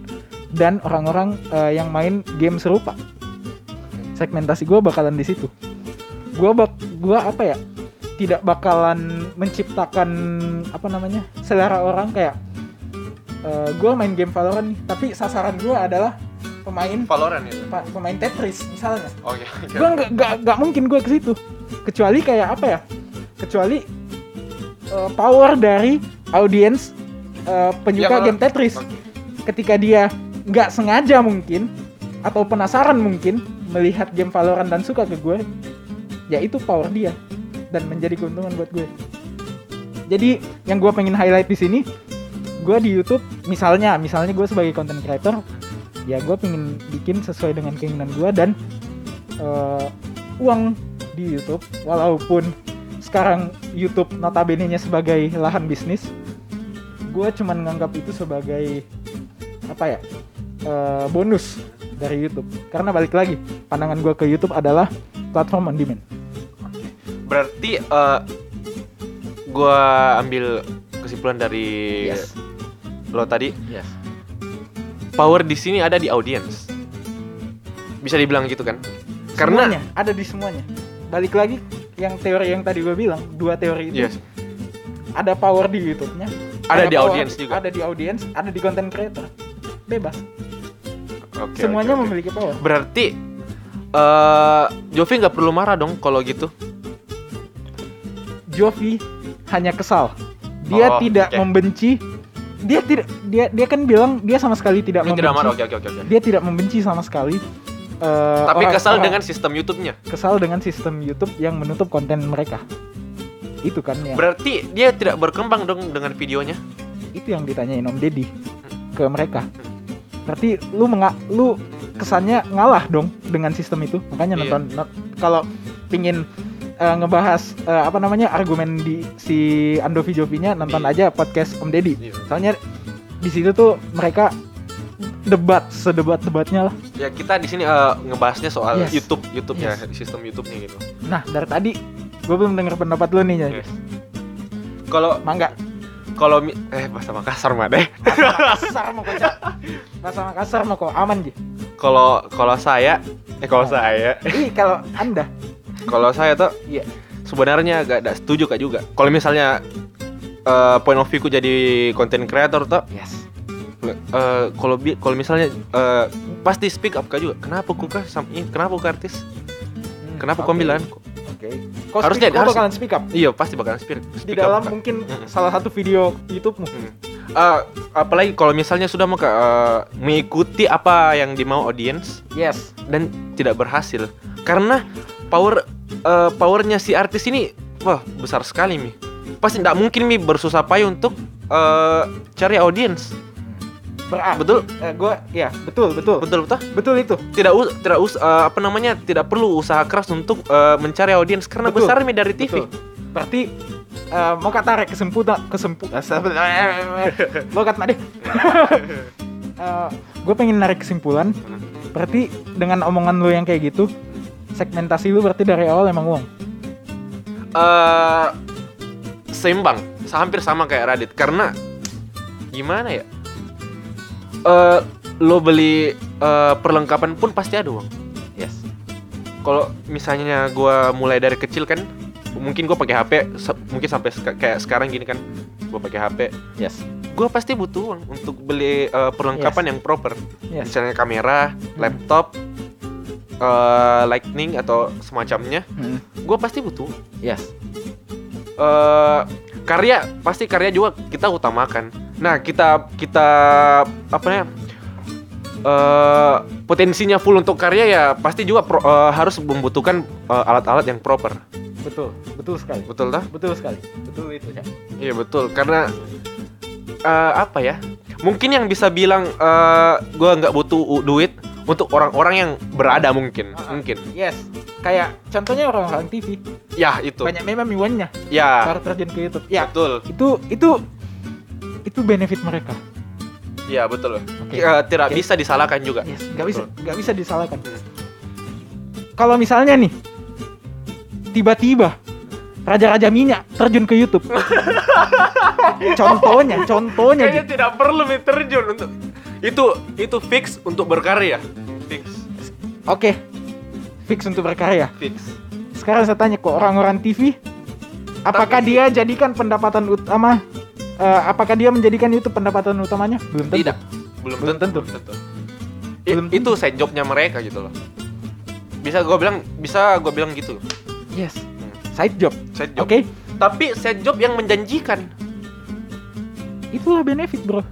dan orang-orang eh, yang main game serupa. Segmentasi gue bakalan di situ. Gue bak gue apa ya tidak bakalan menciptakan apa namanya selera orang kayak gue main game Valorant nih tapi sasaran gue adalah pemain Valorant ya. pa- pemain Tetris misalnya Oke oke. gue nggak nggak nggak mungkin gue ke situ kecuali kayak apa ya kecuali eh, power dari audiens eh, penyuka Ya, game Tetris Oke. ketika dia nggak sengaja mungkin atau penasaran mungkin melihat game Valorant dan suka ke gue ya itu power dia dan menjadi keuntungan buat gue jadi yang gue pengen highlight di sini gue di YouTube misalnya misalnya gue sebagai content creator ya gue pengen bikin sesuai dengan keinginan gue dan eh, uang di YouTube. Walaupun sekarang YouTube notabene-nya sebagai lahan bisnis gue cuman nganggap itu sebagai apa ya eh, bonus dari YouTube. Karena balik lagi pandangan gue ke YouTube adalah platform on demand. Berarti eh gua ambil kesimpulan dari lo tadi. Yes power di sini ada di audience. Bisa dibilang gitu kan? Karena semuanya ada di semuanya balik lagi yang teori yang tadi gue bilang dua teori itu Yes. ada power di YouTube-nya Ada di power- audience juga. ada di audience ada di content creator bebas Oke, semuanya oke, oke. memiliki power Berarti eh Jovi nggak perlu marah dong kalau gitu. Jovi hanya kesal dia Oh, tidak oke. membenci dia tidak dia dia kan bilang dia sama sekali tidak Ini membenci tidak marah. Oke oke oke oke. dia tidak membenci sama sekali eh, Tapi orang- kesal orang- dengan sistem YouTube-nya. kesal dengan sistem YouTube yang menutup konten mereka itu kan ya Berarti dia tidak berkembang dong dengan videonya. itu yang ditanyain Om Deddy ke mereka berarti lu menga lu kesannya ngalah dong dengan sistem itu makanya Iya. nonton not- kalau pingin eh, ngebahas eh, apa namanya argumen di si Andovi Jovinya nonton Iya. aja podcast Om Deddy Iya. soalnya di situ tuh mereka debat sedebat debatnya lah Ya kita di sini eh, ngebahasnya soal Yes. YouTube, YouTube-nya, Yes. sistem YouTube-nya gitu. nah dari tadi gue belum dengar pendapat lu nih Nyoy. Yes. Kalau mangga kalau eh bahasa Makassar mah deh. Makassar mau kok Cak. bahasa Makassar mau kok aman ji Kalau kalau saya eh kalau saya ih kalau anda kalau saya tuh iya sebenarnya agak tidak setuju kak juga. Kalau misalnya eh, point of view ku jadi content creator tuh yes eh, kalau misalnya eh, pasti speak up kak juga. Kenapa ku kah kenapa ku artis? Kenapa kau Oke. bilang? oke kau Harusnya- speak, harus- bakalan speak up Iya pasti bakalan speak, di speak dalam up. Mungkin salah satu video YouTube-mu Eh, apalagi kalau misalnya sudah mau Kak, eh, mengikuti apa yang dimau audience yes dan tidak berhasil karena power eh, powernya si artis ini wah besar sekali mi. Pasti tidak mungkin mi bersusah payah untuk eh, cari audience. Berarti betul? eh, gua ya betul betul. Betul betul? Betul itu. Tidak us tidak us eh, apa namanya tidak perlu usaha keras untuk eh, mencari audience karena Betul. besar mi dari TV Betul. Berarti eh, mau kata tarik kesimpulan kesimpulan lo kata deh. gue pengen narik kesimpulan. Berarti dengan omongan lo yang kayak gitu, segmentasi lu berarti dari awal emang uang. eh seimbang, hampir sama kayak Radit karena gimana ya? Eh lo beli eh, perlengkapan pun pasti ada uang. Yes. Kalau misalnya gua mulai dari kecil kan, mungkin gua pakai HP, se- mungkin sampai seka- kayak sekarang gini kan, gua pakai HP, Yes. gua pasti butuh uang untuk beli eh, perlengkapan yang proper. Yes. Misalnya kamera, laptop, eh, lightning atau semacamnya, Hmm. gua pasti butuh. Yes. eh karya pasti karya juga kita utamakan. Nah kita kita apa ya eh potensinya full untuk karya ya pasti juga pro- eh, harus membutuhkan alat-alat yang proper. Betul. Betul sekali. Betul dah? Betul sekali. Betul itu ya. Iya betul karena eh, apa ya? Mungkin yang bisa bilang eh gua nggak butuh duit untuk orang-orang yang berada mungkin ah. mungkin. Yes. Kayak contohnya orang-orang TV Ya itu. banyak memang miwannya Ya baru terjun ke YouTube. Ya betul. itu itu itu benefit mereka. Ya betul. Oke. Eh, tidak Oke. bisa disalahkan juga. Yes, nggak bisa nggak bisa disalahkan. Kalau misalnya nih tiba-tiba raja-raja minyak terjun ke YouTube. contohnya, contohnya. Kayaknya Ji. tidak perlu terjun untuk itu itu fix untuk berkarya. Fix. Oke. Fix untuk berkarya. Fix. Sekarang saya tanya ke orang-orang TV, apakah Tapi- dia jadikan pendapatan utama eh, apakah dia menjadikan YouTube pendapatan utamanya? Belum tentu. Tidak. Belum, Belum tentu. tentu. Belum tentu. I- Belum itu side jobnya mereka gitu loh. Bisa gue bilang bisa gue bilang gitu. Yes. Side job. Side job. Oke. Tapi side job yang menjanjikan. itulah benefit bro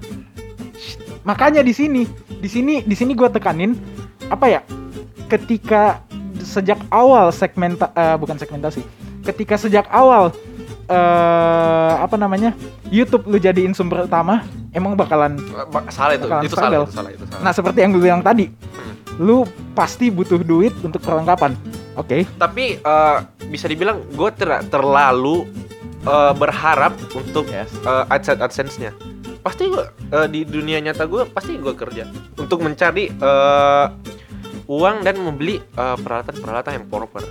makanya di sini di sini di sini gue tekanin apa ya ketika sejak awal segmenta eh, bukan segmentasi ketika sejak awal eh apa namanya YouTube lu jadiin sumber utama emang bakalan Eh, Salah itu. Bakalan Itu salah, itu salah, itu salah. nah seperti yang gue bilang tadi Hmm. lu pasti butuh duit untuk perlengkapan oke Tapi eh, bisa dibilang gue tidak terlalu eh, berharap untuk yes uh, AdSense AdSense-nya. Pasti gue di dunia nyata gue pasti gue kerja untuk mencari eh, uang dan membeli eh, peralatan-peralatan yang proper.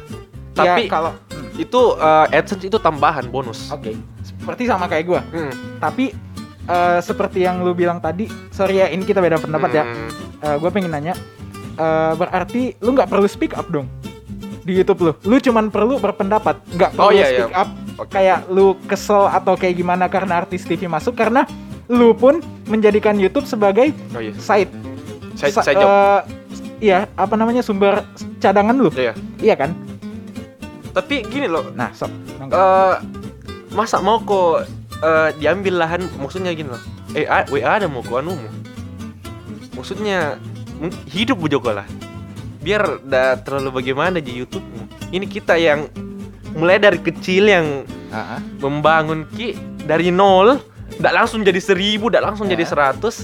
Tapi ya, kalau hmm, itu eh, AdSense itu tambahan bonus. oke seperti sama kayak gue Hmm. tapi eh, seperti yang lu bilang tadi sorry ya ini kita beda pendapat ya Hmm. gue pengen nanya eh, berarti lu nggak perlu speak up dong di YouTube lu lu cuman perlu berpendapat nggak perlu Oh, iya, speak iya. up Oke. kayak lu kesel atau kayak gimana karena artis TV masuk karena lu pun menjadikan YouTube sebagai Oh iya. side Side, side job. eh, iya apa namanya sumber cadangan lu Iya. iya kan Tapi gini loh, nah sok mangga. eh masa mau kok eh, diambil lahan maksudnya gini loh. Eh, WA ada mau kok anu. Maksudnya hidup bu Joko lah. Biar dah terlalu bagaimana di YouTube. Ini kita yang mulai dari kecil yang Ah, ah. membangun ki dari nol, tidak langsung jadi seribu, tidak langsung jadi Ya. seratus.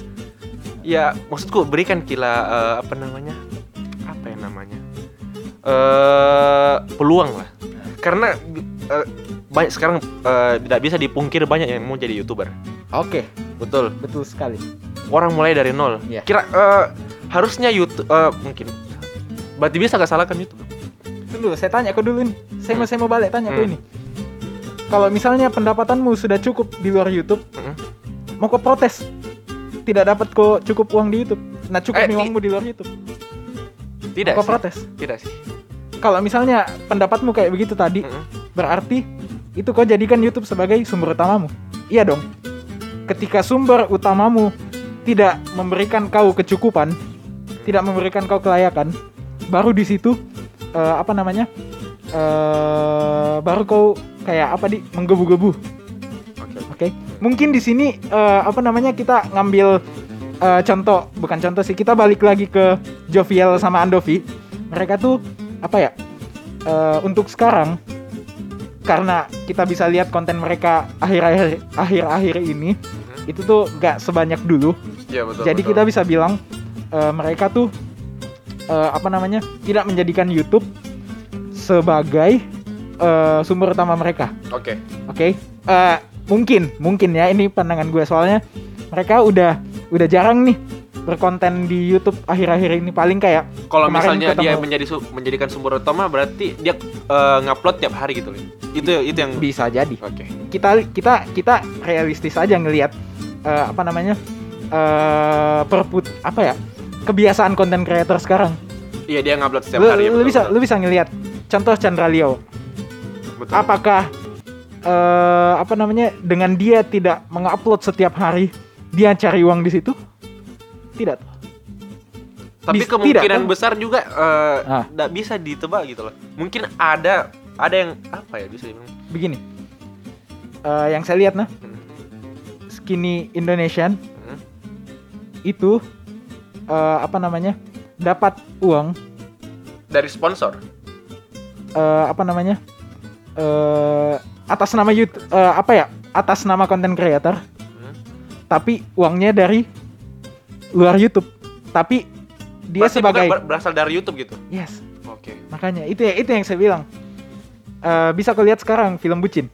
Ya, maksudku berikan kila eh, apa namanya? Apa yang namanya? eh peluang lah. Karena eh, banyak sekarang eh, tidak bisa dipungkir banyak yang mau jadi youtuber. oke Betul. betul sekali Orang mulai dari nol. Iya. Kira eh, harusnya YouTube eh, mungkin. Berarti bisa gak salahkan YouTube? dulu saya tanya ke dulu nih saya mau saya mau balik tanya ke Hmm. ini kalau misalnya pendapatanmu sudah cukup di luar YouTube, Mm-mm. mau kau protes, tidak dapat kok cukup uang di YouTube. Nah cukup Eh, uangmu di luar YouTube. Tidak Kau sih. protes. Tidak sih. Kalau misalnya pendapatmu kayak begitu tadi, Mm-mm. berarti itu kau jadikan YouTube sebagai sumber utamamu. Iya dong. Ketika sumber utamamu tidak memberikan kau kecukupan, tidak memberikan kau kelayakan, baru di situ eh, apa namanya? Eh baru kau kayak apa di menggebu-gebu. Oke. Oke. Mungkin di sini eh, apa namanya kita ngambil eh, contoh, bukan contoh sih, kita balik lagi ke Jovial sama Andovi. Mereka tuh apa ya? eh, untuk sekarang karena kita bisa lihat konten mereka akhir-akhir akhir-akhir ini Mhm. itu tuh gak sebanyak dulu. Iya betul. Jadi betul. kita bisa bilang eh, mereka tuh eh, apa namanya? tidak menjadikan YouTube sebagai eh, sumber utama mereka. Oke. Oke, Eh, mungkin, mungkin ya ini pandangan gue soalnya mereka udah udah jarang nih berkonten di YouTube akhir-akhir ini paling kayak Kalau misalnya dia ketemu- menjadi su- menjadikan sumber utama berarti dia eh, ngupload tiap hari gitu loh. Itu itu yang bisa jadi. Oke. Kita kita kita realistis aja ngelihat eh, apa namanya eh perput apa ya kebiasaan konten creator sekarang. Iya dia ngupload setiap Lu, hari. lu betul, bisa betul. lu bisa ngelihat contoh Chandra Leo. Betul. Apakah eh apa namanya dengan dia tidak mengupload setiap hari dia cari uang di situ? Tidak. Tapi Bis- kemungkinan tidak, kan? besar juga eh, Ah. bisa ditebak gitu loh. Mungkin ada ada yang apa ya bisa dibilang. begini Eh, yang saya lihat nah Hmm. skinny Indonesian Hmm. itu eh, apa namanya dapat uang Dari sponsor. Eh, apa namanya eh, atas nama YouTube eh, apa ya atas nama content creator Hmm. tapi uangnya dari luar YouTube tapi dia Berarti sebagai berasal dari YouTube gitu. yes Oke. makanya itu ya itu yang saya bilang Eh, bisa kau lihat sekarang film bucin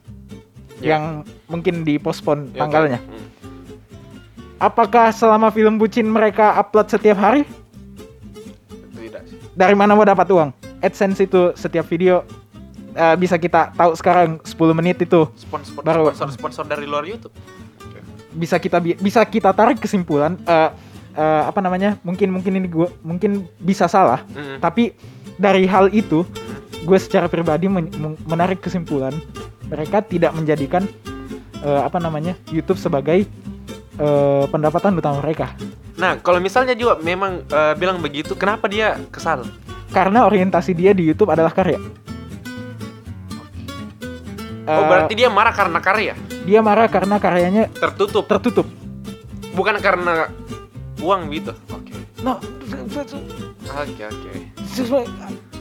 Ya. yang mungkin dipospon oke. tanggalnya Hmm. Apakah selama film bucin mereka upload setiap hari? Tidak. Dari mana mau dapat uang? AdSense itu setiap video eh, bisa kita tahu sekarang 10 menit itu Sponsor Baru- sponsor sponsor dari luar YouTube. Bisa kita bi- bisa kita tarik kesimpulan eh, eh, apa namanya? Mungkin mungkin ini gua mungkin bisa salah, Hmm. tapi dari hal itu gue secara pribadi men- men- menarik kesimpulan mereka tidak menjadikan eh, apa namanya? YouTube sebagai eh, pendapatan utama mereka. Nah, kalau misalnya juga memang eh, bilang begitu, kenapa dia kesal? Karena orientasi dia di YouTube adalah karya. Oh, Eh, berarti dia marah karena karya, dia marah karena karyanya tertutup, tertutup. bukan karena uang gitu. Oke. No, Oke, oke. sesuai-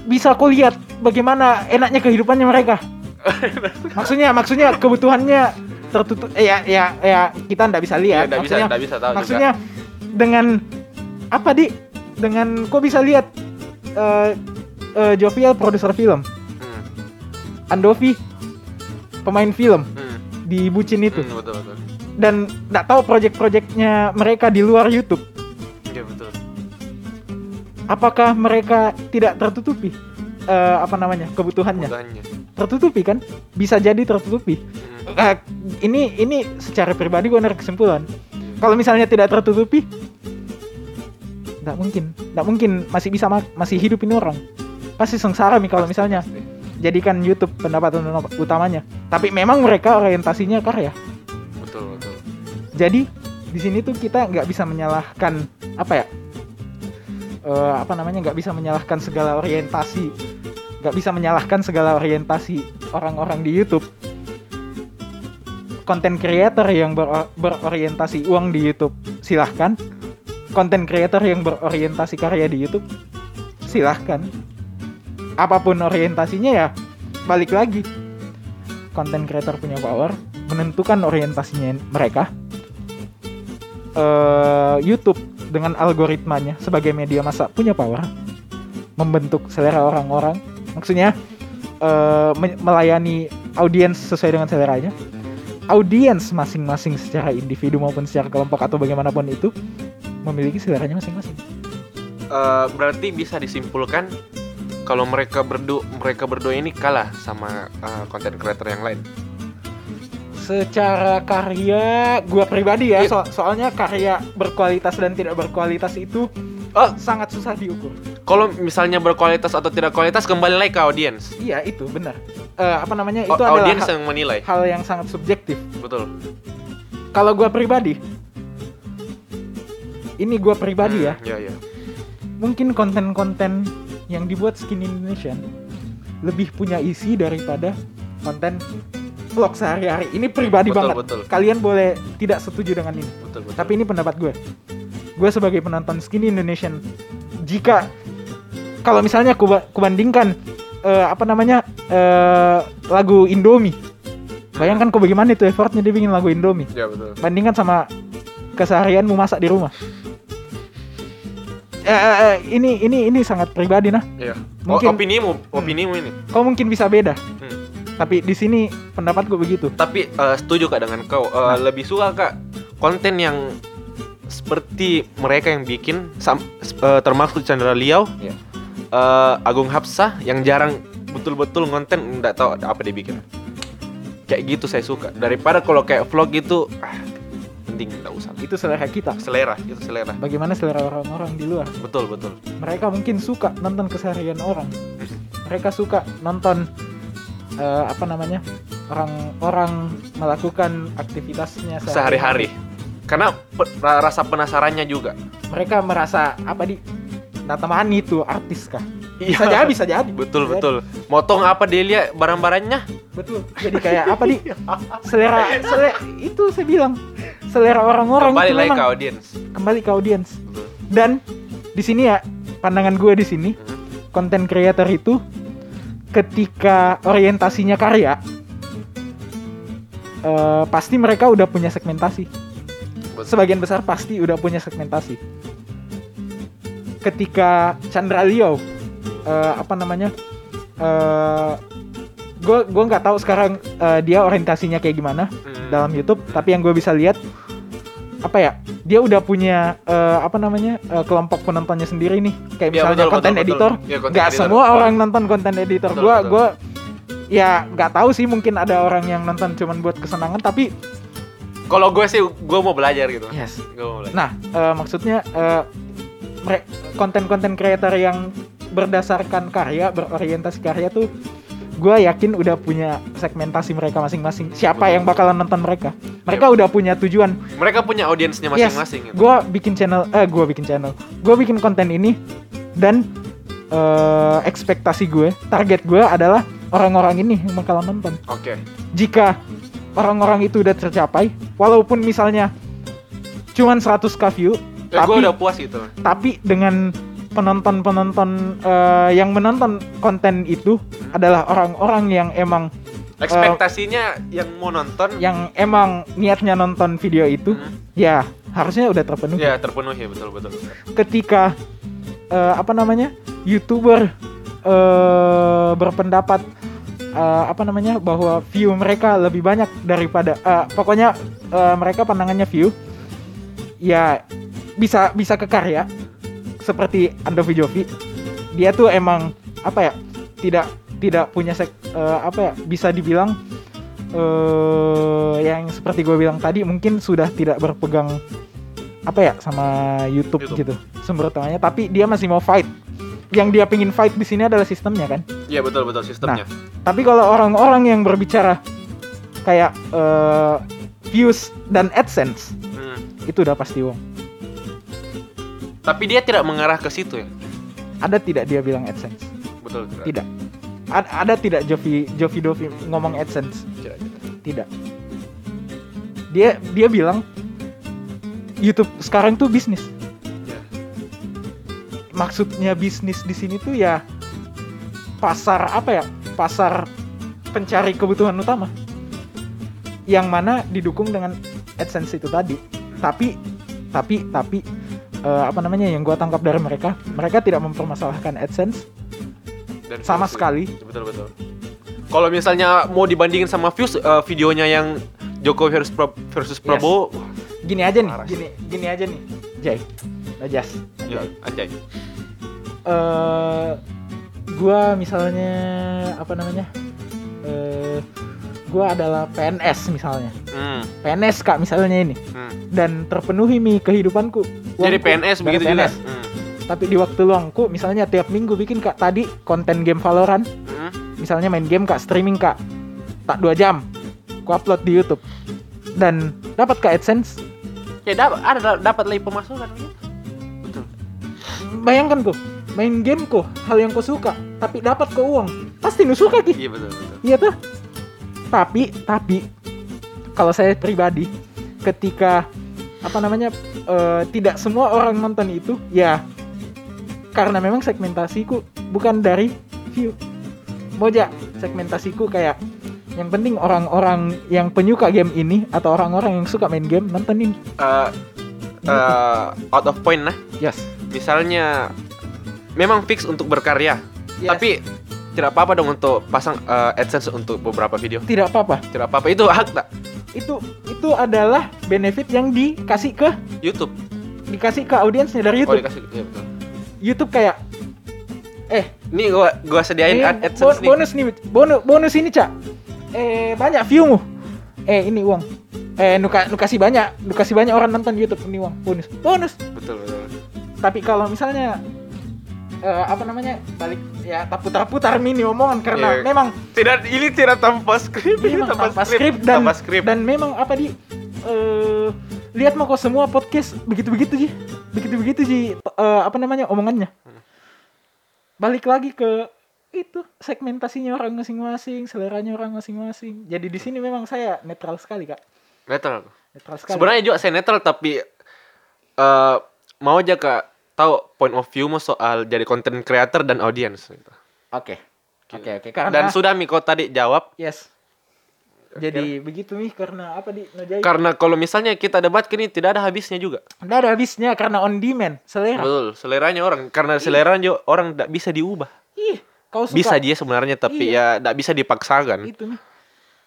bisa kau lihat bagaimana enaknya kehidupannya mereka. maksudnya, maksudnya kebutuhannya tertutup. Eh, ya, ya, ya kita ndak bisa lihat. bisa, maksudnya, enggak bisa tahu maksudnya dengan apa di? Dengan kau bisa lihat eh eh, Jovial produser film. Hmm. Andovi pemain film Hmm. di Bucin itu. Hmm, betul, betul. dan nggak tahu project-projectnya mereka di luar YouTube. Iya, betul. Apakah mereka tidak tertutupi eh, apa namanya kebutuhannya? Kebutuhannya. Tertutupi kan? Bisa jadi tertutupi. Hmm. Eh, ini ini secara pribadi gue narik kesimpulan. Kalau misalnya tidak tertutupi, nggak mungkin, nggak mungkin masih bisa ma- masih hidup ini orang. Pasti sengsara nih kalau misalnya pasti. jadikan YouTube pendapatan utamanya. Tapi memang mereka orientasinya karya. Betul, betul. Jadi di sini tuh kita nggak bisa menyalahkan apa ya? Eh, apa namanya nggak bisa menyalahkan segala orientasi, nggak bisa menyalahkan segala orientasi orang-orang di YouTube. Konten creator yang ber- berorientasi uang di YouTube silahkan. Konten creator yang berorientasi karya di YouTube silahkan. Apa pun orientasinya ya balik lagi. Konten creator punya power menentukan orientasinya mereka eh, YouTube dengan algoritmanya sebagai media massa punya power membentuk selera orang-orang maksudnya me- melayani audiens sesuai dengan seleranya audiens masing-masing secara individu maupun secara kelompok atau bagaimanapun itu memiliki seleranya masing-masing Eh, berarti bisa disimpulkan kalau mereka berdua mereka berdua ini kalah sama eh, konten creator yang lain. secara karya gua pribadi ya Iya. so- soalnya karya berkualitas dan tidak berkualitas itu Oh, sangat susah diukur kalau misalnya berkualitas atau tidak kualitas kembali lagi ke audiens. iya itu benar Eh, apa namanya itu O- adalah audiens ha- yang menilai. hal yang sangat subjektif Betul. kalau gua pribadi ini gua pribadi ya Iya, iya. mungkin konten-konten yang dibuat Skin Indonesian lebih punya isi daripada konten vlog sehari-hari ini pribadi Betul, banget betul. kalian boleh tidak setuju dengan ini Betul, betul. Tapi ini pendapat gue. Gue sebagai penonton Skinny Indonesian, jika kalau misalnya ku, kubandingkan eh, apa namanya eh, lagu Indomie, bayangkan kok bagaimana itu effortnya dia bikin lagu Indomie. Ya, betul. Bandingkan sama keseharianmu masak di rumah. Eh, eh, eh, ini ini ini sangat pribadi nah. Iya. Mungkin- Oh, opinimu, opinimu ini. Kau mungkin bisa beda, Hmm. tapi di sini pendapatku begitu. Tapi eh, setuju kak dengan kau. Eh, Nah. Lebih suka kak konten yang seperti mereka yang bikin, sam- eh, termasuk Chandra Liao, Iya. eh, Agung Hapsah yang jarang betul-betul konten nggak tahu apa dia bikin. Kayak gitu saya suka. Daripada kalau kayak vlog gitu, ah, penting nggak usah. Itu selera kita. Selera, itu selera. Bagaimana selera orang-orang di luar? Betul betul. mereka mungkin suka nonton keseharian orang mereka suka nonton eh, apa namanya orang-orang melakukan aktivitasnya Sehari-hari. Karena pe- rasa penasarannya juga. mereka merasa apa di Nata Mani itu artis kah Iya. bisa jadi bisa jadi Betul Bisa betul. Motong apa dia lihat barang-barangnya? jadi. betul jadi kayak apa di selera selera itu saya bilang selera orang-orang Kembali itu lagi memang ke audiens. kembali ke audiens dan di sini ya pandangan gue di sini Mhm. konten creator itu ketika orientasinya karya eh, pasti mereka udah punya segmentasi Betul. sebagian besar pasti udah punya segmentasi ketika Chandra Leo eh, apa namanya gue gue nggak tahu sekarang eh, dia orientasinya kayak gimana Hmm. dalam YouTube tapi yang gue bisa lihat apa ya dia udah punya eh, apa namanya eh, kelompok penontonnya sendiri nih kayak Iya, misalnya betul, konten betul, editor betul. Iya, konten nggak editor. semua orang nonton konten editor gue gue ya nggak tahu sih mungkin ada orang yang nonton cuman buat kesenangan tapi Kalau gue sih gue mau belajar gitu. yes Gue mau belajar. nah eh, maksudnya eh, mere- konten-konten creator yang berdasarkan karya berorientasi karya tuh gue yakin udah punya segmentasi mereka masing-masing siapa yang bakalan nonton mereka mereka Iya. udah punya tujuan Mereka punya audiensnya Yes. masing-masing. gitu. gue bikin channel eh gue bikin channel gue bikin konten ini dan eh ekspektasi gue target gue adalah orang-orang ini yang bakalan nonton Oke. jika orang-orang itu udah tercapai walaupun misalnya cuman 100k view Ya, gue tapi udah puas gitu. tapi dengan penonton-penonton eh, yang menonton konten itu adalah orang-orang yang emang Ekspektasinya yang mau nonton yang emang niatnya nonton video itu Hmm. ya harusnya udah terpenuhi ya terpenuhi betul betul. ketika eh, apa namanya youtuber eh, berpendapat eh, apa namanya bahwa view mereka lebih banyak daripada eh, pokoknya eh, mereka pandangannya view ya bisa bisa ke karya seperti Andovi Jovi dia tuh emang apa ya tidak tidak punya sek, eh, apa ya bisa dibilang eh yang seperti gue bilang tadi mungkin sudah tidak berpegang apa ya sama YouTube, YouTube. gitu sumber utamanya tapi dia masih mau fight yang dia pingin fight di sini adalah sistemnya kan Iya betul betul sistemnya. tapi kalau orang-orang yang berbicara kayak eh, views dan adsense Hmm. itu udah pasti uang Tapi dia tidak mengarah ke situ ya. ada tidak dia bilang adsense Betul tidak. tidak A- ada tidak Jovi Jovi Dovi ngomong adsense Tidak, tidak. tidak dia dia bilang YouTube sekarang tuh bisnis Ya. maksudnya bisnis di sini tuh ya pasar apa ya pasar pencari kebutuhan utama yang mana didukung dengan AdSense itu tadi tapi tapi tapi eh, apa namanya yang gua tangkap dari mereka mereka tidak mempermasalahkan AdSense. Dan sama views, sekali. Betul betul. Kalau misalnya mau dibandingin sama views eh, videonya yang Jokowi versus, Pra- versus Prabowo, wah, gini aja nih gini gini aja nih. Jay Najas ya, anjay. eh gua misalnya apa namanya gue adalah PNS misalnya Hmm, PNS kak misalnya ini hmm. dan terpenuhi mi kehidupanku Jadi PNS begitu juga. PNS. Hmm. tapi di waktu luangku misalnya tiap minggu bikin kak tadi konten game Valorant Hmm. misalnya main game kak streaming kak tak dua jam ku upload di YouTube dan dapat kak AdSense Ya dapat ada dapat lagi pemasukan gitu. Betul. bayangkan kok main game kok hal yang kau suka tapi dapat kau uang pasti nu suka ki Iya betul betul. iya tuh tapi tapi kalau saya pribadi ketika apa namanya eh, tidak semua orang nonton itu ya karena memang segmentasiku bukan dari view moja segmentasiku kayak yang penting orang-orang yang penyuka game ini atau orang-orang yang suka main game nontonin Eh, eh, out of point nah. yes, Misalnya memang fix untuk berkarya, Yes. tapi tidak apa-apa dong untuk pasang eh, AdSense untuk beberapa video. tidak apa-apa Tidak apa-apa itu hak tak itu itu adalah benefit yang dikasih ke YouTube. dikasih ke audiensnya dari Oh YouTube dikasih. Iya betul. YouTube kayak eh Nih gua gua sediain Ini ad- bo- AdSense nih. bonus nih bonus bonus ini cak eh banyak viewmu eh ini uang eh nu, ka- nu kasih banyak nu kasih banyak orang nonton YouTube ini uang bonus bonus Betul betul. tapi kalau misalnya eh, apa namanya? Balik ya tak putar-putar mini omongan karena Iya. memang Tidak ini tidak tanpa skrip, ini memang tanpa skrip dan tanpa skrip. dan memang apa di eh lihat mau kok semua podcast begitu-begitu sih begitu-begitu sih eh, apa namanya omongannya. Balik lagi ke itu segmentasinya orang masing-masing seleranya orang masing-masing. Jadi di sini memang saya netral sekali kak. Netral. netral sekali. Sebenarnya juga saya netral tapi eh mau aja kak tahu point of view mu soal jadi content creator dan audience gitu. oke. Oke oke. Karena Dan sudah Miko tadi jawab. Yes. Jadi begitu nih karena apa di? Nojai karena kalau misalnya kita debat kini tidak ada habisnya juga. Nggak ada habisnya karena on demand selera. Betul, seleranya orang. Karena selera orang tidak bisa diubah. ih kau suka. Bisa dia sebenarnya tapi ya tidak bisa dipaksakan. itu nih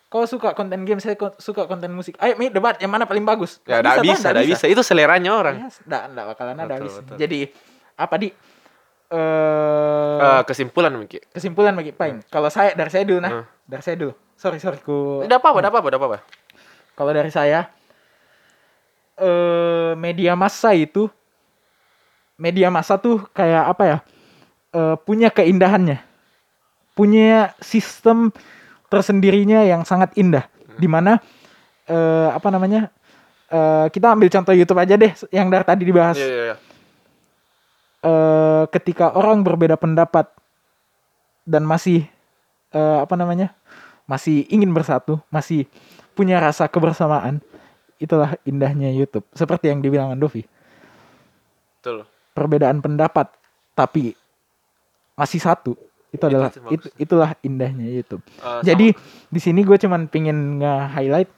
kau suka konten game saya suka konten musik. Ayo mi debat yang mana paling bagus. Ya tidak bisa, tidak bisa. Itu seleranya orang. Nggak nggak bakalan ada Betul, jadi apa di? Eh Eh, kesimpulan Miki. kesimpulan bagi Pain kalau saya dari saya dulu nah. Hmm. dari saya dulu. Sorry sorry ku Tidak apa-apa, tidak apa-apa, tidak apa-apa. kalau dari saya eh media massa itu media massa tuh kayak apa ya? Eh, punya keindahannya. Punya sistem tersendirinya yang sangat indah. Di mana eh, apa namanya eh, kita ambil contoh YouTube aja deh yang dari tadi dibahas. Iya, iya, iya. eh, ketika orang berbeda pendapat dan masih eh, apa namanya masih ingin bersatu masih punya rasa kebersamaan itulah indahnya YouTube. Seperti yang dibilang Andovi. Betul. perbedaan pendapat tapi masih satu itu adalah itu itu, itulah indahnya YouTube Eh, jadi di sini gue cuman pingin nge-highlight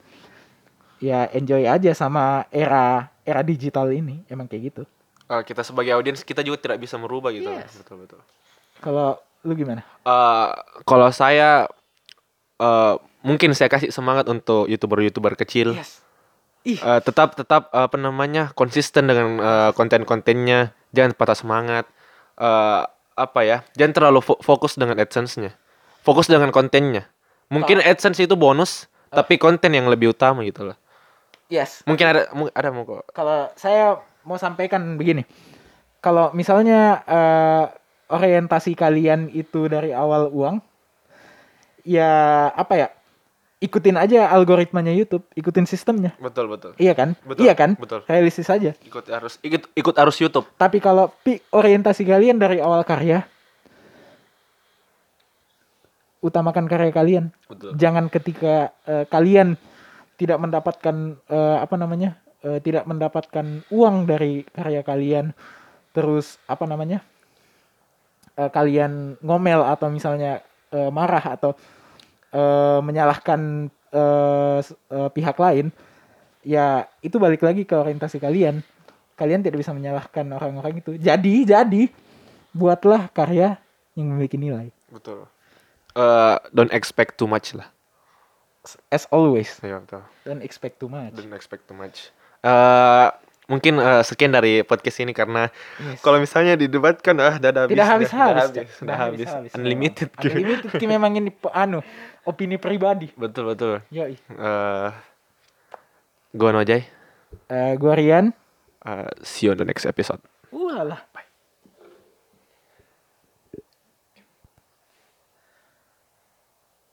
ya enjoy aja sama era era digital ini emang kayak gitu eh, kita sebagai audiens kita juga tidak bisa merubah gitu. Yes. Betul, betul. kalau lu gimana Eh, kalau saya eh, mungkin saya kasih semangat untuk youtuber-youtuber kecil. yes ih Eh, tetap tetap apa namanya konsisten dengan eh, konten-kontennya, jangan patah semangat. Eh, apa ya? Jangan terlalu fo- fokus dengan AdSense-nya. Fokus dengan kontennya. Mungkin AdSense itu bonus, tapi konten yang lebih utama gitu loh. yes Mungkin ada ada mau kok. kalau saya mau sampaikan begini kalau misalnya eh, orientasi kalian itu dari awal uang ya apa ya ikutin aja algoritmanya YouTube ikutin sistemnya Betul betul. iya kan Betul, iya kan betul. realistis aja Ikut harus ikut ikut arus YouTube. tapi kalau pi- orientasi kalian dari awal karya utamakan karya kalian Betul. jangan ketika eh, kalian tidak mendapatkan eh, apa namanya eh, tidak mendapatkan uang dari karya kalian terus apa namanya eh, kalian ngomel atau misalnya eh, marah atau eh, menyalahkan eh, s- eh, pihak lain ya itu balik lagi ke orientasi kalian kalian tidak bisa menyalahkan orang-orang itu jadi jadi buatlah karya yang memiliki nilai Betul. Eh, don't expect too much lah. as always Ya betul. don't expect too much Don't expect too much. Eh mungkin eh, sekian dari podcast ini karena kalau misalnya didebatkan ah dah habis tidak habis dah. habis. Habis, Cak. sudah habis, unlimited gitu. unlimited Ki, memang ini anu opini pribadi. Betul betul. Yoi. Eh gua Nojai. Eh, gua Rian. Eh, see you on the next episode. Walah